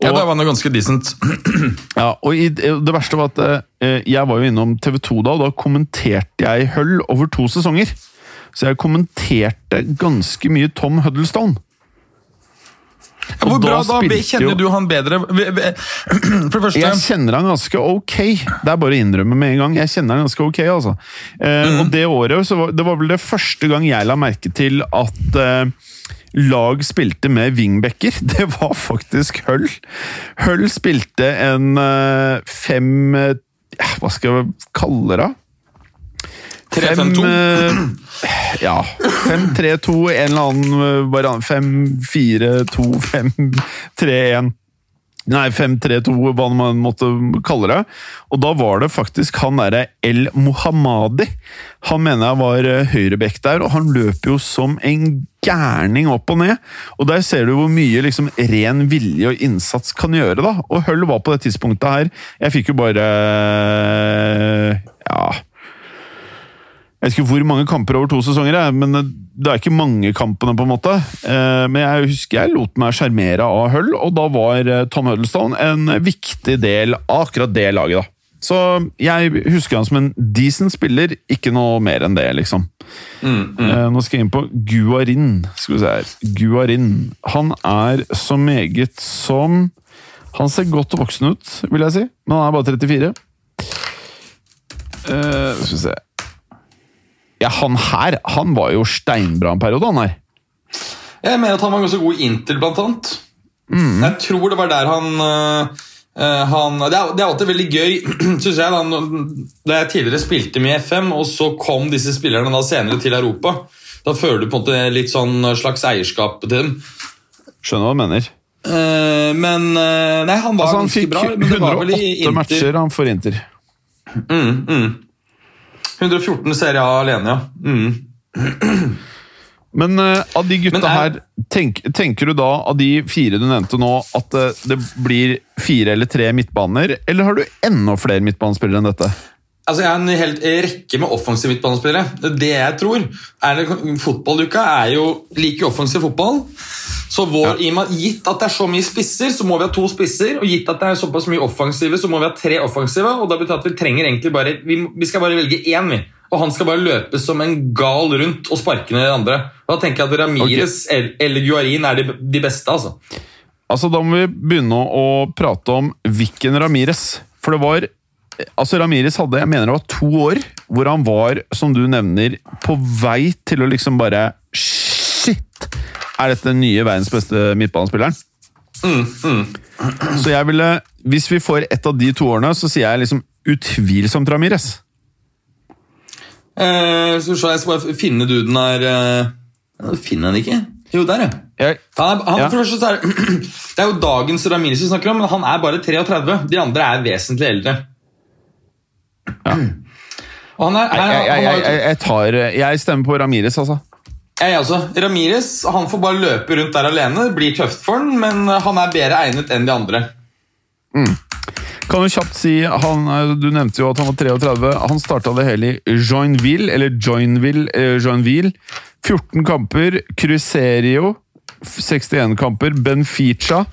Ja, da var han jo ganske decent. Ja, og i, det verste var at eh, jeg var jo innom TV 2 da, og da kommenterte jeg Hull over to sesonger. Så jeg kommenterte ganske mye Tom Huddlestone. Ja, Hvor bra da kjenner jo- du han bedre? For det første Jeg kjenner han ganske ok. Det er bare å innrømme med en gang. Jeg kjenner han ganske ok, altså. Eh, Og det året så var, Det var vel det første gang jeg la merke til at eh, lag spilte med wingbacker. Det var faktisk Hull. Hull spilte en eh, fem eh, Hva skal jeg kalle det? 3-5-2. Fem, eh, ja. 5-3-2, en eller annen eh, variant. 5-4-2, 5-3-1. Nei, 5-3-2, hva man måtte kalle det. Og da var det faktisk han derre El Mohammadi. Han mener jeg var eh, høyrebekk der, og han løper jo som en gærning opp og ned. Og der ser du hvor mye liksom ren vilje og innsats kan gjøre, da. Og Høll var på det tidspunktet her Jeg fikk jo bare Ja jeg vet ikke hvor mange kamper over to sesonger, jeg, men det er ikke mange kampene, på en måte. Eh, Men jeg husker jeg lot meg sjarmere av Hull, og da var eh, Tom Huddlestone en viktig del av akkurat det laget. da. Så jeg husker han som en decent spiller, ikke noe mer enn det, liksom. Eh, Nå skal jeg inn på Guarin. Skal vi se her. Guarin. Han er så meget som Han ser godt voksen ut, vil jeg si, men han er bare 34. Uh, skal vi se Ja, han her han var jo steinbra en periode, han her. Jeg mener at han var ganske god i Inter, blant annet. Mm. Jeg tror det var der han, øh, øh, han det, er, det er alltid veldig gøy, syns jeg, da, da jeg tidligere spilte med FM, og så kom disse spillerne da senere til Europa. Da føler du på en måte litt sånn slags eierskap til dem. Skjønner hva du mener. Uh, men uh, Nei, han var Altså, han ganske bra. Men det var vel i 108 matcher han for Inter. 114 Serie A alene, ja. Mm. Men uh, av de gutta er- her, tenk, tenker du da av de fire du nevnte nå, at uh, det blir fire eller tre midtbaner, eller har du enda flere midtbanespillere enn dette? Altså, Jeg har en hel rekke med offensive midtbanespillere. Det jeg tror er det, Fotballuka er jo like offensiv fotball. Så vår, ja. Gitt at det er så mye spisser, så må vi ha to spisser. Og gitt at det er såpass mye offensive, så må vi ha tre offensive. Og da betyr at vi trenger egentlig bare Vi, vi skal bare velge én, vi. Og han skal bare løpe som en gal rundt og sparke ned de andre. Da tenker jeg at Ramires okay. eller Guarin er de, de beste, altså. Altså, Da må vi begynne å prate om hvilken Ramires. For det var Altså, Ramires hadde jeg mener det var to år hvor han var, som du nevner, på vei til å liksom bare Shit! Er dette den nye verdens beste midtbanespilleren? Så jeg ville Hvis vi får ett av de to årene, så sier jeg liksom utvilsomt Ramires. Eh, skal vi se, jeg skal bare finne duden her eh, Finner han den ikke? Jo, der, ja. Han er, han, Ja. for det, er, det- det er jo dagens Ramirez vi snakker om, men han er bare 33. De andre er vesentlig eldre. Og han er, han, jeg, jeg, jeg, jeg, tar, jeg stemmer på Ramires, altså. jeg også. Ramirez han får bare løpe rundt der alene. Det blir tøft for han, men han er bedre egnet enn de andre. Kan du kjapt si, han, eh, Du nevnte jo at han var 33. Han starta det hele i Joinville, eller Joinville, eh, Joinville. 14 kamper. Cruserio 61 kamper. Benfica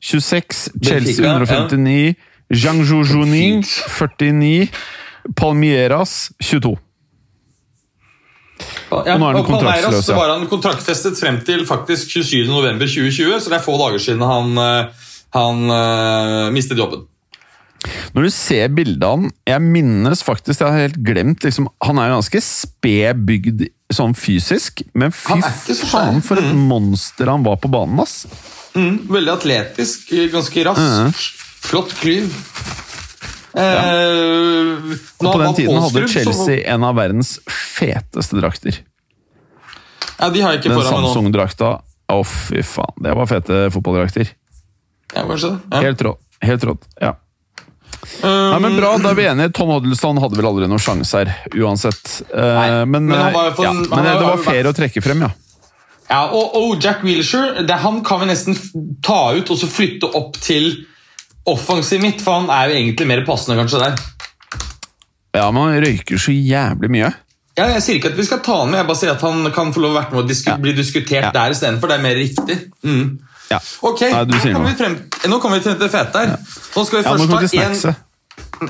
26. Chelsea Benfica, 159. Jiangzhou Juning 49. Palmieras 22. Ja, Og nå er han kontraktsløs, så ja. var han kontraktfestet frem til faktisk 27.11.2020, så det er få dager siden han, eh, han uh, mistet jobben. Når du ser bildet av han Jeg minnes faktisk, jeg har helt glemt liksom, Han er jo ganske sped bygd sånn fysisk, men fy faen for et monster han var på banen, ass! Mm, veldig atletisk, ganske rask. Flott klyv. Eh, Og på den tiden hadde Chelsea en av verdens feteste drakter. Ja, De har jeg ikke Den foran meg nå. Samsung-drakta. Å, fy faen. Det var fete fotballdrakter. Ja, kanskje det. Ja. Helt rått. Helt rått. Ja. Um, Nei, men Bra, da er vi enige. Tom Hoddleston hadde vel aldri noen sjanse her, uansett. Eh, Nei, men men eh, var jo ja, men var det var fair å trekke frem, ja. Ja, og, og Jack Wilshere han kan vi nesten ta ut og så flytte opp til offensiv midt, er jo egentlig mer passende kanskje der. Ja, men han røyker så jævlig mye. Ja, jeg sier ikke at vi skal ta han med, jeg bare sier at han kan få lov å være med og disku Ja. bli diskutert Ja. der istedenfor. Det er mer riktig. Mm. Ja. Ok, Nei, nå, kommer vi frem, nå kommer vi til det fete her. Nå skal vi først ha sant?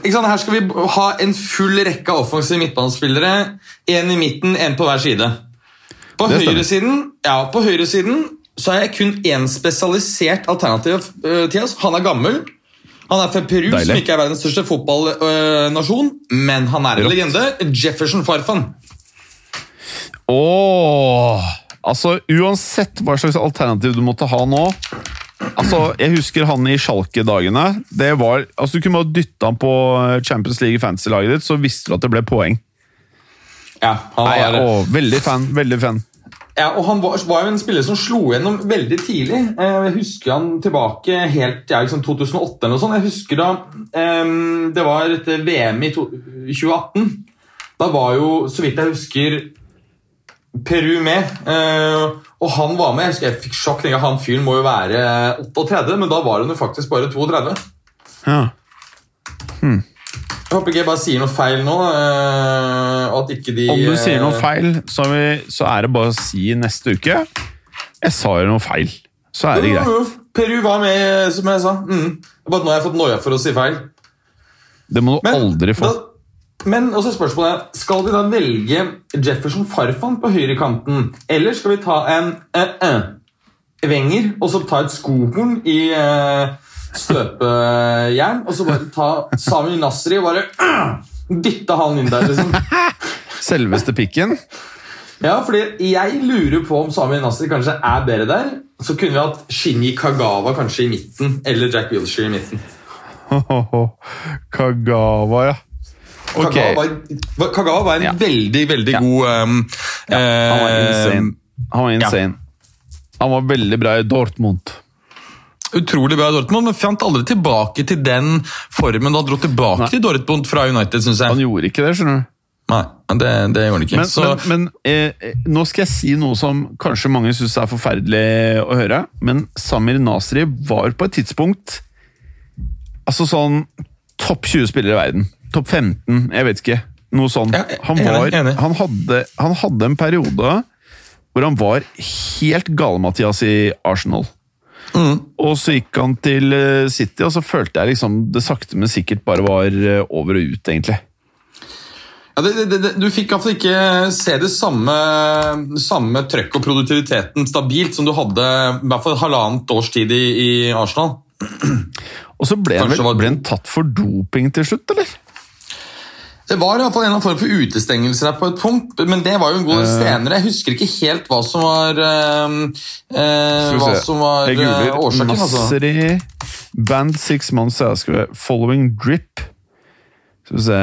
Her skal vi ha en full rekke av offensive midtbanespillere. En i midten, en på hver side. På høyresiden ja, på høyresiden så er jeg kun én spesialisert alternativ. uh, oss. Han er gammel. Han er fra Peru, Deilig. som ikke er verdens største fotballnasjon, men han er en Rått. legende. Jefferson Farfan. Åh, altså Uansett hva slags alternativ du måtte ha nå Altså, Jeg husker han i Schalke-dagene. Det var, altså Du kunne bare dytte han på Champions League Fantasy-laget ditt, så visste du at det ble poeng. Ja, han Nei, var, åh, veldig fan. veldig fan. Ja, og han var, var jo en spiller som slo gjennom veldig tidlig. Eh, Jeg husker han tilbake helt ja, liksom 2008 eller noe sånt. Jeg husker da um, det var et VM i to, 2018. Da var jo, så vidt jeg husker, Peru med. Uh, og han var med. Jeg husker jeg fikk sjokk. jeg, Han fyren må jo være 38, men da var han jo faktisk bare 32. Ja. Jeg håper ikke jeg bare sier noe feil nå. eh, og at ikke de Om du sier noe eh, feil, så er, vi, så er det bare å si neste uke. Jeg sa jo noe feil. Så er det greit. Peru var med, som jeg sa. Mm. Bare nå har jeg fått noia for å si feil. Det må du aldri få. Da, men også spørsmålet er, Skal vi da velge Jefferson Farfan på høyrekanten, eller skal vi ta en uh, uh, Wenger og så ta et skohorn i eh, støpejern, og så bare ta Sami Nasri og bare eh, dytte han inn der, liksom? Selveste pikken. Ja, fordi jeg lurer på om Sami Nasri kanskje er bedre der. Så kunne vi hatt Shinji Kagawa kanskje i midten, eller Jack Wilshere i midten. Kagawa, ja. Okay. Kagawa, var, Kagawa var en Ja. veldig, veldig Ja. god um, Han var eh, insane. Han var insane. Han var veldig bra i Dortmund. Utrolig bra i Dortmund, men fant aldri tilbake til den formen han dro tilbake Nei. til Dortmund fra United, syns Han gjorde ikke det, skjønner du. Nei, det, det gjorde han ikke. Men, Så, men, men eh, nå skal jeg si noe som kanskje mange syns er forferdelig å høre, men Samir Nasri var på et tidspunkt Altså sånn topp 20 spillere i verden. Topp 15, jeg vet ikke. Noe sånt. Han, var, han, hadde, han hadde en periode hvor han var helt gale-Mathias i Arsenal. Mm. Og så gikk han til eh, City, og så følte jeg liksom det sakte, men sikkert bare var eh, over og ut, egentlig. ja, det, det, det, du fikk altså ikke se det samme, samme trøkk og produktiviteten stabilt som du hadde i hvert fall halvannet års tid i, i Arsenal. Og så ble han, vel, ble han tatt for doping til slutt, eller? Det var i hvert fall en form for utestengelse der på et punkt, men det var jo en god del senere. Jeg husker ikke helt hva som var, uh, uh, hva som var eh, googler årsaken. Altså. Nasri Band six months jeg skrev, Following drip. Skal vi se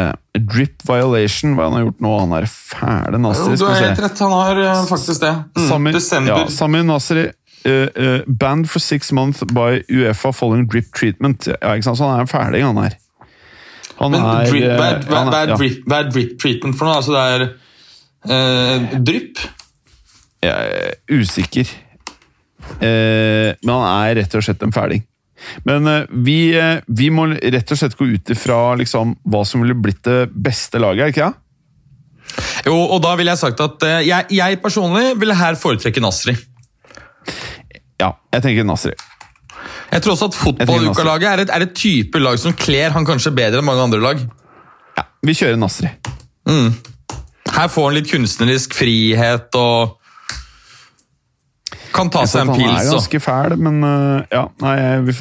Drip violation, hva han har gjort nå? Han er fæle Nasri. du har helt rett, han har eh, faktisk det. Mm, Samir, Desember. ja, Sami eh, eh, banned for six months by Uefa following drip treatment. Ja, ikke sant? Så han er en fæling, han her. Han Men er, drip, eh, hva, er- hva, er- drip, hva er drip treatment for noe? Altså det er eh, drypp? Jeg er usikker. Eh, men han er rett og slett en fæling. Men eh, vi, eh, vi må rett og slett gå ut ifra liksom, hva som ville blitt det beste laget, ikke det? Jo, og da ville jeg sagt at eh, jeg, jeg personlig ville her foretrekke Nasri. Ja, jeg tenker Nasri. Jeg tror også at fotballukalaget er, et- er et type lag som kler han kanskje bedre enn mange andre lag. Ja, vi kjører Nasri. Her får han litt kunstnerisk frihet og kan ta seg en pils. han er ganske fæl, men eh, ja, nei,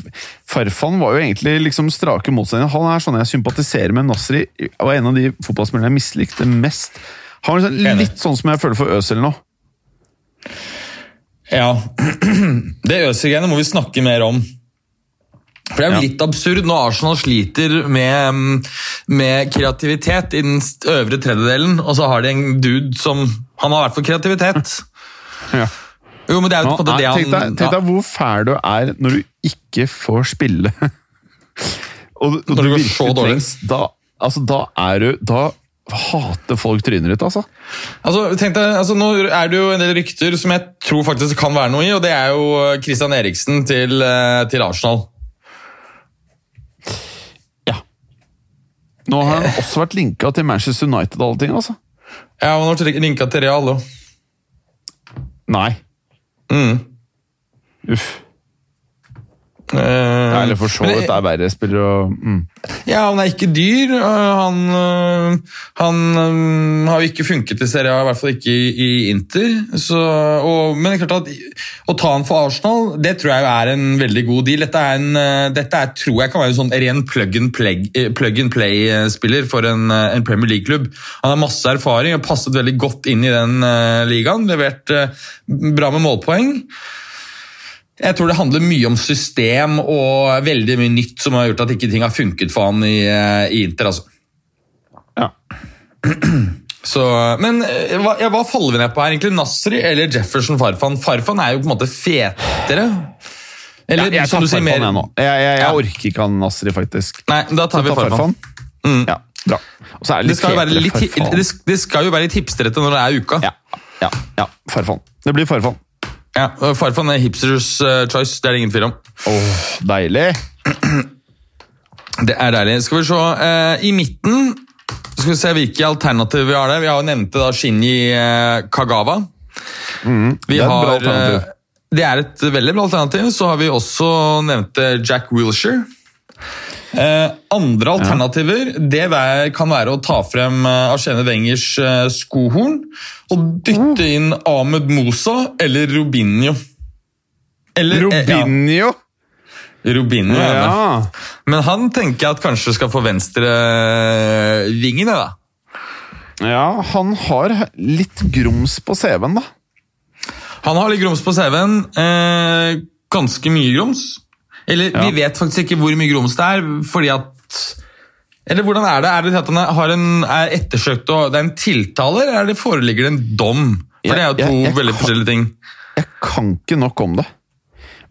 Farfan var jo egentlig liksom strake motstander. Han er sånn jeg sympatiserer med Nasri, og en av de fotballspillerne jeg mislikte mest. Han var liksom litt sånn som jeg føler for Øzil nå. Ja, Det Øzil-greiene må vi snakke mer om. For Det er jo Ja. litt absurd når Arsenal sliter med, mm, med kreativitet i den øvre tredjedelen, og så har de en dude som Han har i hvert fall kreativitet. Ja. Jo, men det er jo Nå, på en måte det han tenk deg hvor fæl du er når du ikke får spille. Og, og Når du virkelig trengs. Da, altså, da er du Da hater folk trynet ditt, altså. Altså, tenkte, altså, Nå er det jo en del rykter som jeg tror faktisk kan være noe i, og det er jo eh, Christian Eriksen til, eh, til Arsenal. Ja. Nå har han også vært linka til Manchester United og alle ting, altså. Ja, han har vært linka til Real òg. Nei. Mm. Uff. Eh, Eller for så vidt er verre spillere og mm. Ja, han er ikke dyr. Han, øh, han øh, har jo ikke funket i Serie A, i hvert fall ikke i, i Inter. Så, og, men det er klart at å ta han for Arsenal, det tror jeg er en veldig god deal. Dette, er en, dette er, tror jeg kan være en sånn ren plug and play-spiller play-spiller for en, en Premier League-klubb. Han har masse erfaring og passet veldig godt inn i den øh, ligaen. Levert øh, bra med målpoeng. Jeg tror det handler mye om system og veldig mye nytt som har gjort at ikke ting har funket for han i, eh, i Inter. altså. Ja. Så, men eh, hva, ja, hva faller vi ned på her? egentlig? Nasri eller Jefferson Farfan? Farfan er jo på en måte fetere. Eller jeg tar du Farfan, mer jeg nå. Jeg, jeg, jeg Ja. orker ikke han Nasri, faktisk. Nei, da tar vi Ta Farfan. Mm. Ja, bra. Så det Det skal, fetere litt, Farfan. det, det skal jo være litt hipstrete når det er uka. Ja, ja, ja. Farfan. Det blir Farfan. Ja, Farfan er hipsters eh, choice, det er det ingen tvil om. Åh, deilig. Det er deilig. Skal vi se, eh, I midten skal vi se hvilke alternativer vi har der. Vi har jo nevnte da Shinji eh, Kagawa. vi Mm, det er et bra alternativ. det er et veldig bra alternativ. Så har vi også nevnte Jack Wilshere. Eh, andre alternativer det kan være å ta frem eh, Arsene Wengers eh, skohorn og dytte inn Ahmed Mosa eller Robinho. Eller, Robinho! ja, Robinho. Ja. Men han tenker jeg at kanskje skal få venstrevingen. da. ja, han har litt grums på CV-en, da. Han har litt grums på CV-en. Eh, ganske mye grums. Eller Ja. vi vet faktisk ikke hvor mye grums det er, fordi at Eller hvordan er det? Er det at han har en, er ettersøkt og det er en tiltale, eller er det foreligger det en dom? For Jeg- det er jo to jeg- jeg veldig kan- forskjellige ting. Jeg kan ikke nok om det.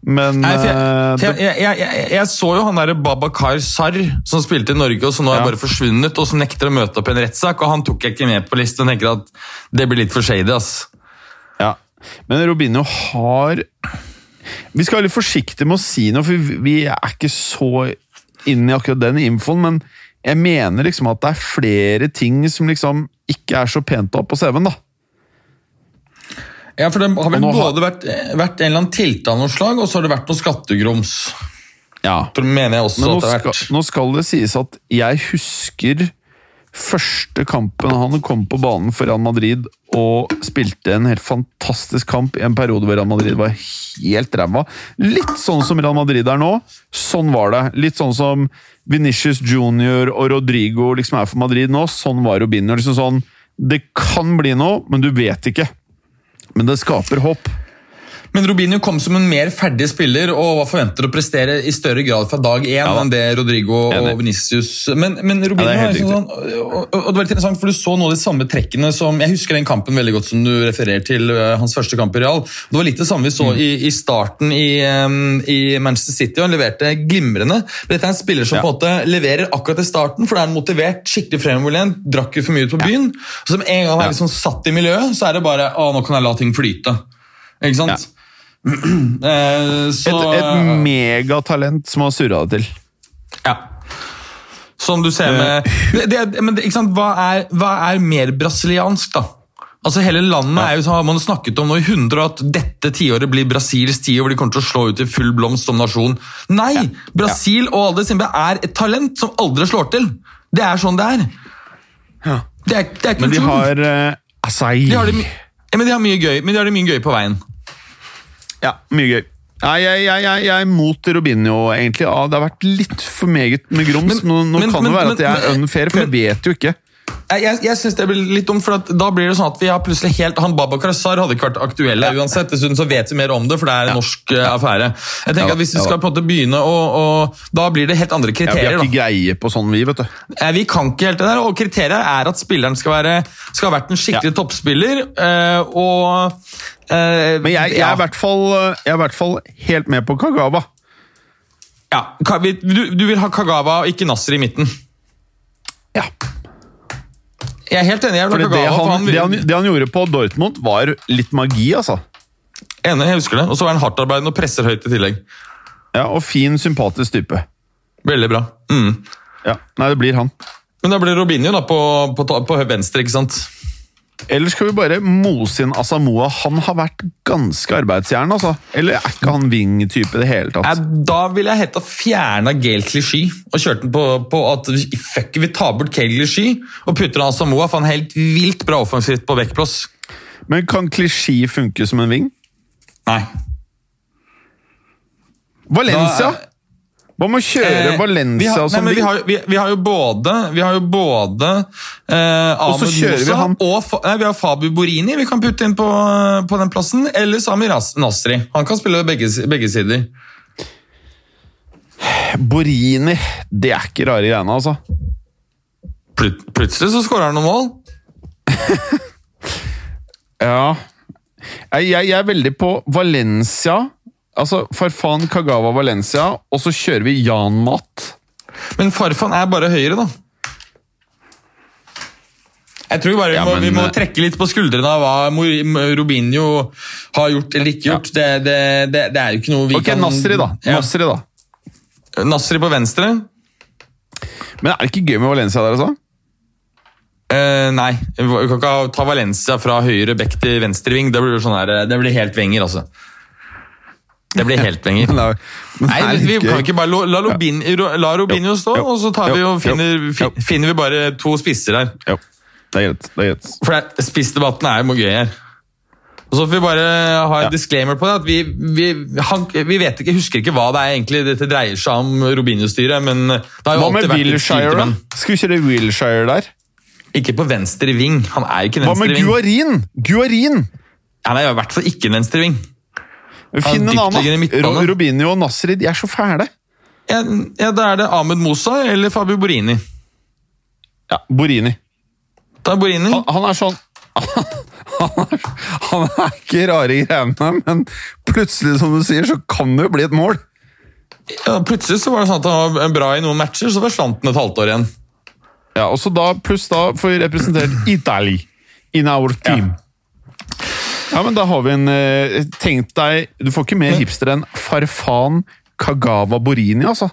Men Nei, jeg, eh, jeg, jeg, jeg, jeg så jo han der Babakar Sarr som spilte i Norge, og som nå er Ja. bare forsvunnet, og som nekter å møte opp i en rettssak. Og han tok jeg ikke med på listen. og tenker at det blir litt for shady. ass. ja. Men Robinho har Vi skal være litt forsiktige med å si noe, for vi- vi er ikke så inne i akkurat den infoen, men jeg mener liksom at det er flere ting som liksom ikke er så pent ha på CV-en, da. Ja, for Det har vel både vært, vært en eller annen tiltale av noe slag, og så har det vært noe skattegrums. Ja. For det mener jeg også Men nå at det har skal, nå skal det sies at jeg husker første kampen han kom på banen for Real Madrid og spilte en helt fantastisk kamp i en periode hvor Real Madrid var helt ræva. Litt sånn som Real Madrid er nå. Sånn var det. Litt sånn som Venitius Junior og Rodrigo liksom er for Madrid nå. Sånn var Robinho. Liksom sånn, det kan bli noe, men du vet ikke. Men det skaper håp. Men Robinho kom som en mer ferdig spiller og var forventet å prestere i større grad fra dag én da. enn det Rodrigo og Vinicius Men, men Robinho Ja, er er liksom sånn, og, og, det var litt interessant, for Du så nå de samme trekkene som Jeg husker den kampen veldig godt som du refererer til eh, hans første kamp i Real. Det var litt det samme vi så Mm. i, i starten i, i Manchester City, og han leverte glimrende. Men Dette er en spiller som Ja. på en måte leverer akkurat i starten, for da er han motivert, skikkelig fremoverlent, drakk jo for mye ut på byen. Og som en gang han Ja. er liksom satt i miljøet, så er det bare å, nå kan jeg la ting flyte. Ikke sant? Eh, så, Et, et megatalent som har surra det til. ja. Som du ser med det, det, men ikke sant? Hva, er, hva er mer brasiliansk, da? Altså Hele landet er jo, sånn, har man snakket om nå i hundre at dette tiåret blir Brasils tiår, hvor de kommer til å slå ut i full blomst som nasjon. Nei! Brasil og Alde Simbe er et talent som aldri slår til. Det er sånn det er. Det er, det er Men de har uh, Asai. De har ja, men de har mye gøy Men de har det mye gøy på veien. Ja, mye gøy. Nei, jeg, jeg, jeg, jeg er mot Robinho, egentlig. Ja, det har vært litt for meget med grums. Men- nå nå men- kan det være men- at jeg er unfair, for jeg vet jo ikke. Jeg, jeg, synes det blir litt dumt, for da blir det sånn at vi har plutselig helt Han Babakar Sar hadde ikke vært aktuelle uansett. Dessuten så vet vi mer om det, for det er en norsk uh, affære. Jeg tenker Ja, at Hvis vi ja. skal på en måte begynne å, å Da blir det helt andre Ja, vi har ikke greie på sånn, vi, vet du. Eh, Vi kan ikke helt det der, og kriteriet er at spilleren skal, være, skal ha vært en skikkelig toppspiller. Uh, og uh, Men jeg, jeg, er fall, jeg er i hvert fall helt med på Kagawa. ja, du, du vil ha Kagawa og ikke Nasser i midten? Ja. Jeg er helt enig. jeg det han, han, det, han, det han gjorde på Dortmund, var litt magi, altså. Enig, jeg husker det. Og så er han hardtarbeidende og presser høyt i tillegg. Ja, Og fin, sympatisk type. Veldig bra. Mm. Ja, Nei, det blir han. Men da blir Robinho da på, på, på venstre, ikke sant? Eller skal vi bare mose inn Asamoah? Han har vært ganske arbeidsjern, altså. Eller er ikke han wing-type i det hele tatt? Da ville jeg hett å fjerne Gail Clichy og kjørt den på, på at fuck, vi tar bort Gail Clichy og putter Asamoah, for han er helt vilt bra offensivt på backplass. Men kan Klisjé funke som en wing? Nei. Valencia! Da- Hva med å kjøre Eh, Valencia vi har, nei, som men vi, har, vi, vi har jo både Vi har jo både eh, Ahmed vi han- og nei, vi har Fabu Borini vi kan putte inn på, på den plassen. Eller Sami Nasri. Han kan spille begge, begge sider. Borini. Det er ikke rare greiene, altså. Plut, plutselig så skårer han noen mål. Ja jeg, jeg, jeg er veldig på Valencia. Altså Farfan Kagawa Valencia, og så kjører vi Jan Mat. Men Farfan er bare høyre, da. Jeg tror bare vi, Ja, må, vi må trekke litt på skuldrene av hva Robinho har gjort eller ikke gjort. Det, det, det, det er jo ikke noe vi okay, kan Nasri, da. Ja. Nasri da Nasri på venstre. Men er det ikke gøy med Valencia der, altså? Eh, nei, vi kan ikke ta Valencia fra høyre bekk til venstre ving. Det blir, sånn her, det blir helt Wenger, altså. Det blir helt penger. Er- men Nei, vi kan ikke bare la, la, Robin, la Robinho stå, og så tar vi og finner, finner vi bare to spisser her. Jo, det er greit. Det er greit. For spissdebatten er jo gøy her. Og så får vi bare ha en disclaimer på det. at Vi, vi, han, vi vet ikke, husker ikke hva det er egentlig dette dreier seg om, Robinho-styret. men det har jo Hva alltid vært Wilshire, Skal vi kjøre Wilshire der? Ikke på venstre ving. Han er ikke ving. Hva med venstre. Guarin? Guarin! Han er i hvert fall ikke en venstre ving. Finn en annen. da. Ro- Robinho og Nasri de er så fæle. Ja, ja, Da er det Ahmed Mosa eller Fabio Borini. Ja, Borini. Da er Borini. Han, han er sånn han er, han er ikke rare greiene, men plutselig, som du sier, så kan det jo bli et mål. Ja, plutselig så var det sånn at han var bra i noen matcher, så forsvant han et halvt år igjen. Ja, og så da, Pluss da får vi representert Italy in our team. Ja, men da har vi en eh, Tenk deg Du får ikke mer hipster enn Farfan Kagawa Borini, altså.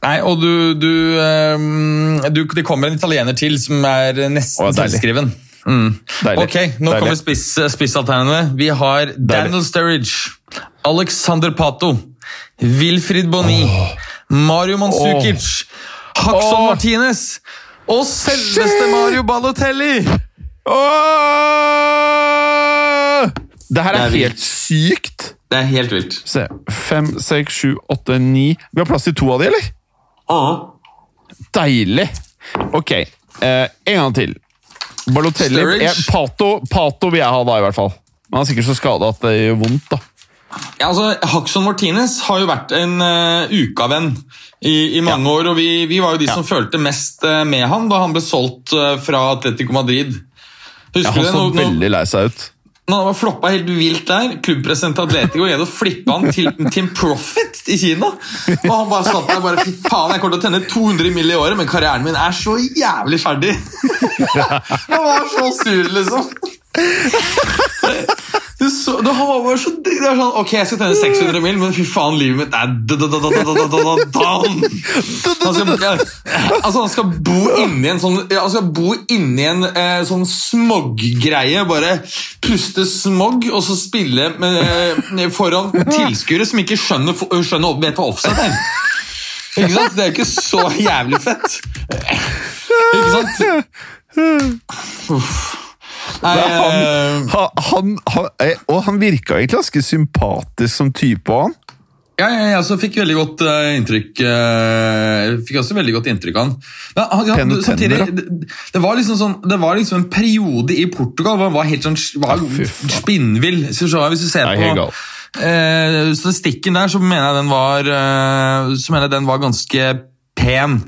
Nei, og du, du, ehm, du Det kommer en italiener til som er nesten Å, selvskriven. Mm. Deilig. Ok, nå Deilig. kommer spiss, spissalternativene. Vi har Daniel Sturridge, Alexander Pato, Wilfrid Boni, Mario Mandzukic, Haxon oh. Martinez og selveste Shit. Mario Balotelli! Åh! Det her Det er, er helt sykt. Det er helt vilt. Se. Fem, seks, sju, åtte, ni Vi har plass til to av de, eller? Ja. Deilig! Ok, eh, en gang til. Balotelli eh, Pato, Pato vil jeg ha da, i hvert fall. Men han er sikkert så skada at det gjør vondt. da. Ja, altså, Haxon Martinez har jo vært en uh, ukavenn i, i mange år, og vi, vi var jo de som følte mest uh, med han da han ble solgt uh, fra Atletico Madrid. Ja, Husker han du det? så veldig lei seg ut. Han var floppa helt vilt der, klubbpresident Atletico greide å flippe han til, en profit i Kina. Og han bare satt der bare Fy faen, jeg kommer til å tjene 200 mill. i året, men karrieren min er så jævlig ferdig. Han var så sur, liksom. Det er sånn, ok, jeg skal tjene 600 mil, men fy faen, livet mitt er altså, han skal bo inni en sånn Han skal bo inni en eh, sånn smoggreie. Bare puste smog, og så spille foran tilskuere som ikke skjønner, skjønner vet hva offset er. Ikke sant? Det er jo ikke så jævlig fett. Ikke sant? Uff. Nei, eh, han, han, han, han, eh, og han virka egentlig ganske sympatisk som type. han. Ja, ja, jeg så fikk veldig godt uh, inntrykk uh, fikk også veldig godt inntrykk av han. Men, han, han samtidig, det, det, var liksom sånn, det var liksom en periode i Portugal hvor han var helt sånn var Ja, spinnvill. Så- hvis du ser Nei, på eh, statistikken der, så mener jeg den var, uh, så mener jeg den var ganske pen.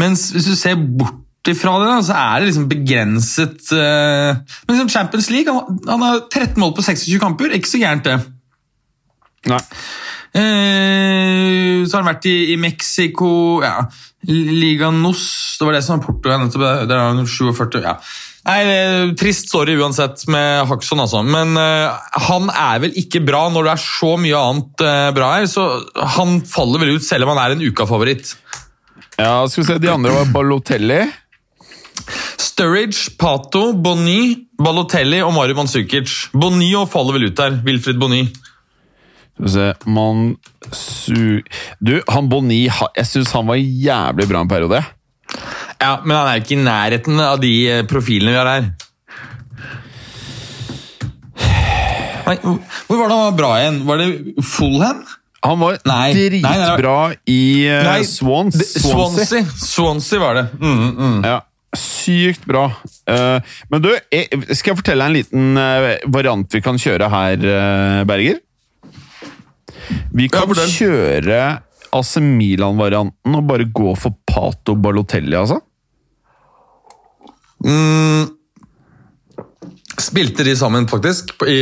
Mens hvis du ser bort ifra det, så er det liksom begrenset eh, Men liksom Champions League, han, han har 13 mål på 26 kamper. Ikke så gærent, det. Nei. Eh, så har han vært i, i Mexico ja. Liga Nos, det var det som var Portugal. nettopp, Der er han 47. ja. Nei, Trist story uansett med Haksson, altså. Men uh, han er vel ikke bra når det er så mye annet uh, bra her. Så han faller vel ut, selv om han er en ukafavoritt. Ja, skal vi se, De andre var Balotelli. Sturridge, Pato, Bonny, Balotelli og Mario Mansukic. Bonny og faller vel ut der. Wilfred Bonny. Skal vi se Mansu... Du, han Bonny jeg syns han var jævlig bra en periode. Ja, Men han er jo ikke i nærheten av de eh, profilene vi har her. Nei, hvor var det han var bra igjen? Var det Fullham? Han var Nei, nei, nei, nei. dritbra i uh, Nei, Swans. Swansea. Swansea. Swansea var det. Mm, mm. Ja, sykt bra. Eh, men du, skal jeg fortelle deg en liten eh, variant vi kan kjøre her, eh, Berger? Vi kan ja, kjøre AC Milan-varianten og bare gå for Pato Balotelli, altså. Mm. Spilte de sammen, faktisk, i,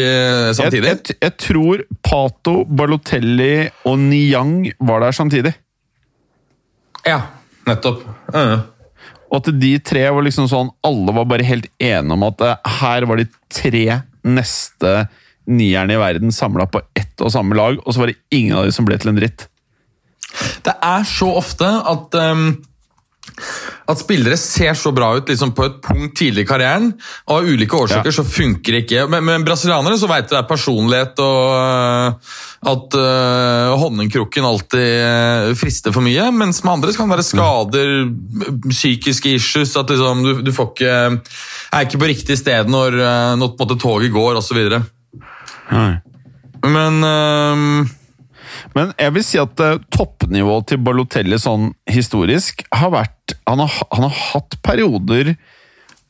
samtidig? Jeg, jeg, jeg tror Pato, Balotelli og Niang var der samtidig. Ja, nettopp. Mm. Og at de tre var liksom sånn Alle var bare helt enige om at eh, her var de tre neste nierne i verden samla på ett og samme lag, og så var det ingen av de som ble til en dritt. Det er så ofte at um, at spillere ser så bra ut liksom på et punkt tidlig i karrieren, og av ulike årsaker Ja. så funker det ikke. Men, men brasilianere så vet du det er personlighet og uh, at uh, honningkrukken alltid uh, frister for mye. Mens med andre så kan det være skader, psykiske issues, at liksom du, du får ikke er ikke på riktig sted når, når på en måte toget går osv. Men uh, Men jeg vil si at eh, toppnivået til Balotelli sånn historisk har vært han har, han har hatt perioder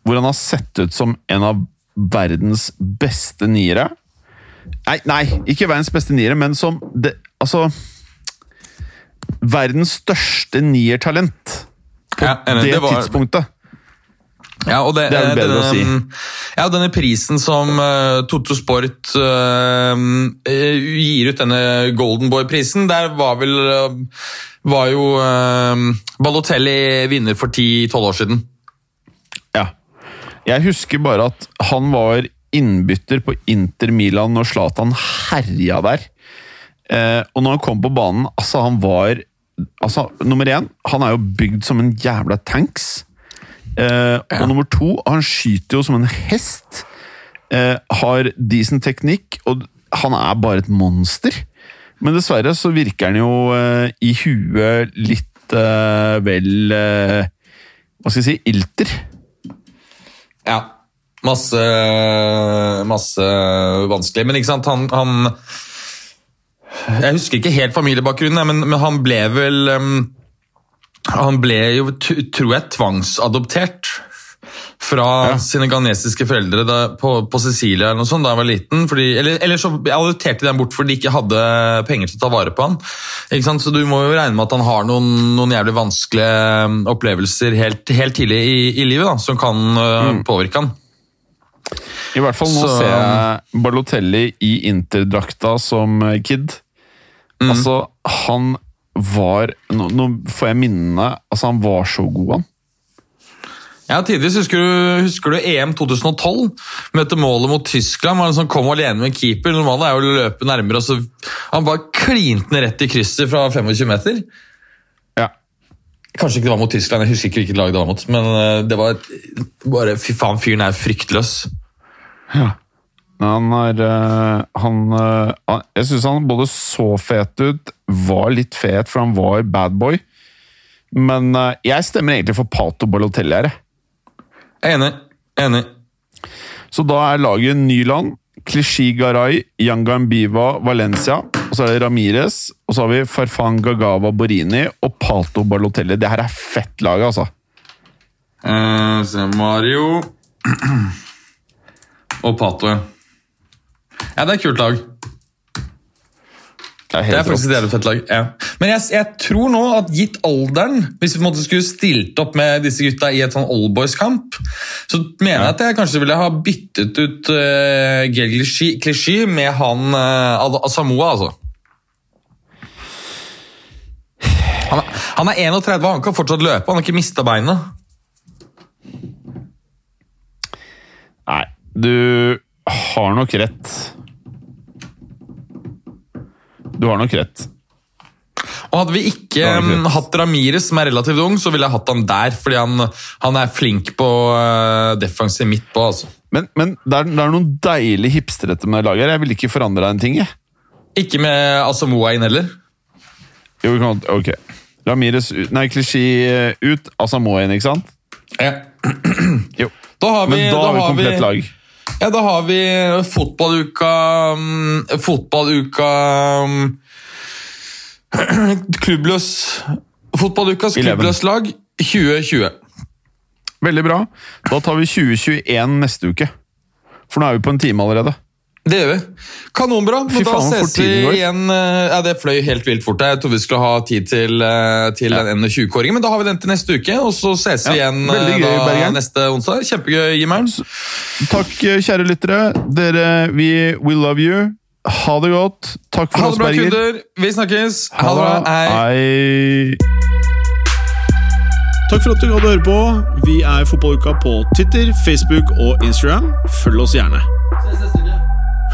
hvor han har sett ut som en av verdens beste niere. Nei, nei, ikke verdens beste niere, men som det, Altså Verdens største niertalent på Ja, det, Det var- tidspunktet. Ja, og det, Det er bedre denne, å si. Ja, denne prisen som uh, Toto Sport eh, eh, gir ut, denne Golden Boy-prisen, der var vel eh, Var jo uh, Balotelli vinner for 10-12 år siden. Ja. Jeg husker bare at han var innbytter på Inter Milan når Zlatan herja der. Eh, og når han kom på banen, altså han var altså, Nummer én, han er jo bygd som en jævla tanks. Eh, Og nummer to, han skyter jo som en hest. Eh, har decent teknikk, og han er bare et monster. Men dessverre så virker han jo eh, i huet litt eh, vel eh, Hva skal jeg si ilter. Ja. Masse, masse vanskelig. Men ikke sant, han, han Jeg husker ikke helt familiebakgrunnen, men, men han ble vel um, Han ble jo, tror jeg, tvangsadoptert fra Ja. sine ghanesiske foreldre da, på, på Sicilia eller noe sånt, da han var liten. Fordi, eller, eller så adopterte de ham bort fordi de ikke hadde penger til å ta vare på han. Så du må jo regne med at han har noen, noen jævlig vanskelige um, opplevelser helt, helt tidlig i, i livet da, som kan uh, påvirke han. I hvert fall nå Så- ser jeg Balotelli i Interdrakta som eh, kid. Mm. Altså, han var nå, nå får jeg minnene Altså, han var så god, han. Ja, tidligere husker du, husker du EM 2012? Møtte målet mot Tyskland. Han liksom kom alene med keeper. Normalt er jo å løpe nærmere. så Han bare klinte den rett i krysset fra 25 meter. Ja. Kanskje ikke det var mot Tyskland, jeg husker ikke hvilket lag det var mot. Men eh, det var bare Fy faen, fyren er fryktløs. Han er eh, Han, eh, han Jeg syns han både så fet ut, var litt fet, for han var bad boy. Men jeg stemmer egentlig for Pato Balotelli her. Enig. Enig. Så da er laget Nyland, Clichy Garay, Yangambiva Valencia. Og så er det Ramires, og så har vi Farfan Gagava Borini og Pato Balotelli. Det her er fett lag, altså. Eh, se Mario Og Pato, ja. Ja, det er et kult lag. Det er Det er faktisk et jævlig fett lag. Ja. Men jeg, jeg tror nå at gitt alderen, hvis vi på en måte skulle stilt opp med disse gutta i et sånn oldboys-kamp, så mener jeg at jeg kanskje ville ha byttet ut uh, Gel Clichy med han uh, Samoa, altså. Han, er- han er 31, han kan fortsatt løpe, han har ikke mista beinet. Nei, du har nok rett. Du har nok rett. Og hadde vi ikke Da um, hatt Ramires, som er relativt ung, så ville jeg hatt han der, fordi han, han er flink på uh, defensiv midt på. altså. Men, men det, er, det er noen deilig hipsterete med laget. her. Jeg ville ikke forandra en ting. jeg. Ikke med Asamoah inn heller. Jo, vi kan, ok. Ramirez ut Nei, Klisjé ut. Asamoah inn, ikke sant? Ja. Jo. Da har vi, Men da har vi komplett komplett lag. Ja, da har vi fotballuka um, Fotballuka um, Klubbløs Fotballukas klubbløs lag 2020. Veldig bra. Da tar vi 2021 neste uke. For nå er vi på en time allerede. Det gjør vi. Kanonbra. Fy Men da faen, ses vi igjen. eh, Ja, Det fløy helt vilt fort. Jeg trodde vi skulle ha tid til, eh, til Ja. den 20-kåringen, men da har vi den til neste uke. Og så ses vi Ja, igjen eh, gøy, da, neste onsdag. Kjempegøy, Jimmeren. Takk, kjære lyttere. Dere, vi we love you. Ha det godt. Takk for Ha oss, det bra, kunder. Vi snakkes. Ha det bra. Hei. Hei. Takk for at du gadd å høre på. Vi er Fotballuka på Twitter, Facebook og Instagram. Følg oss gjerne.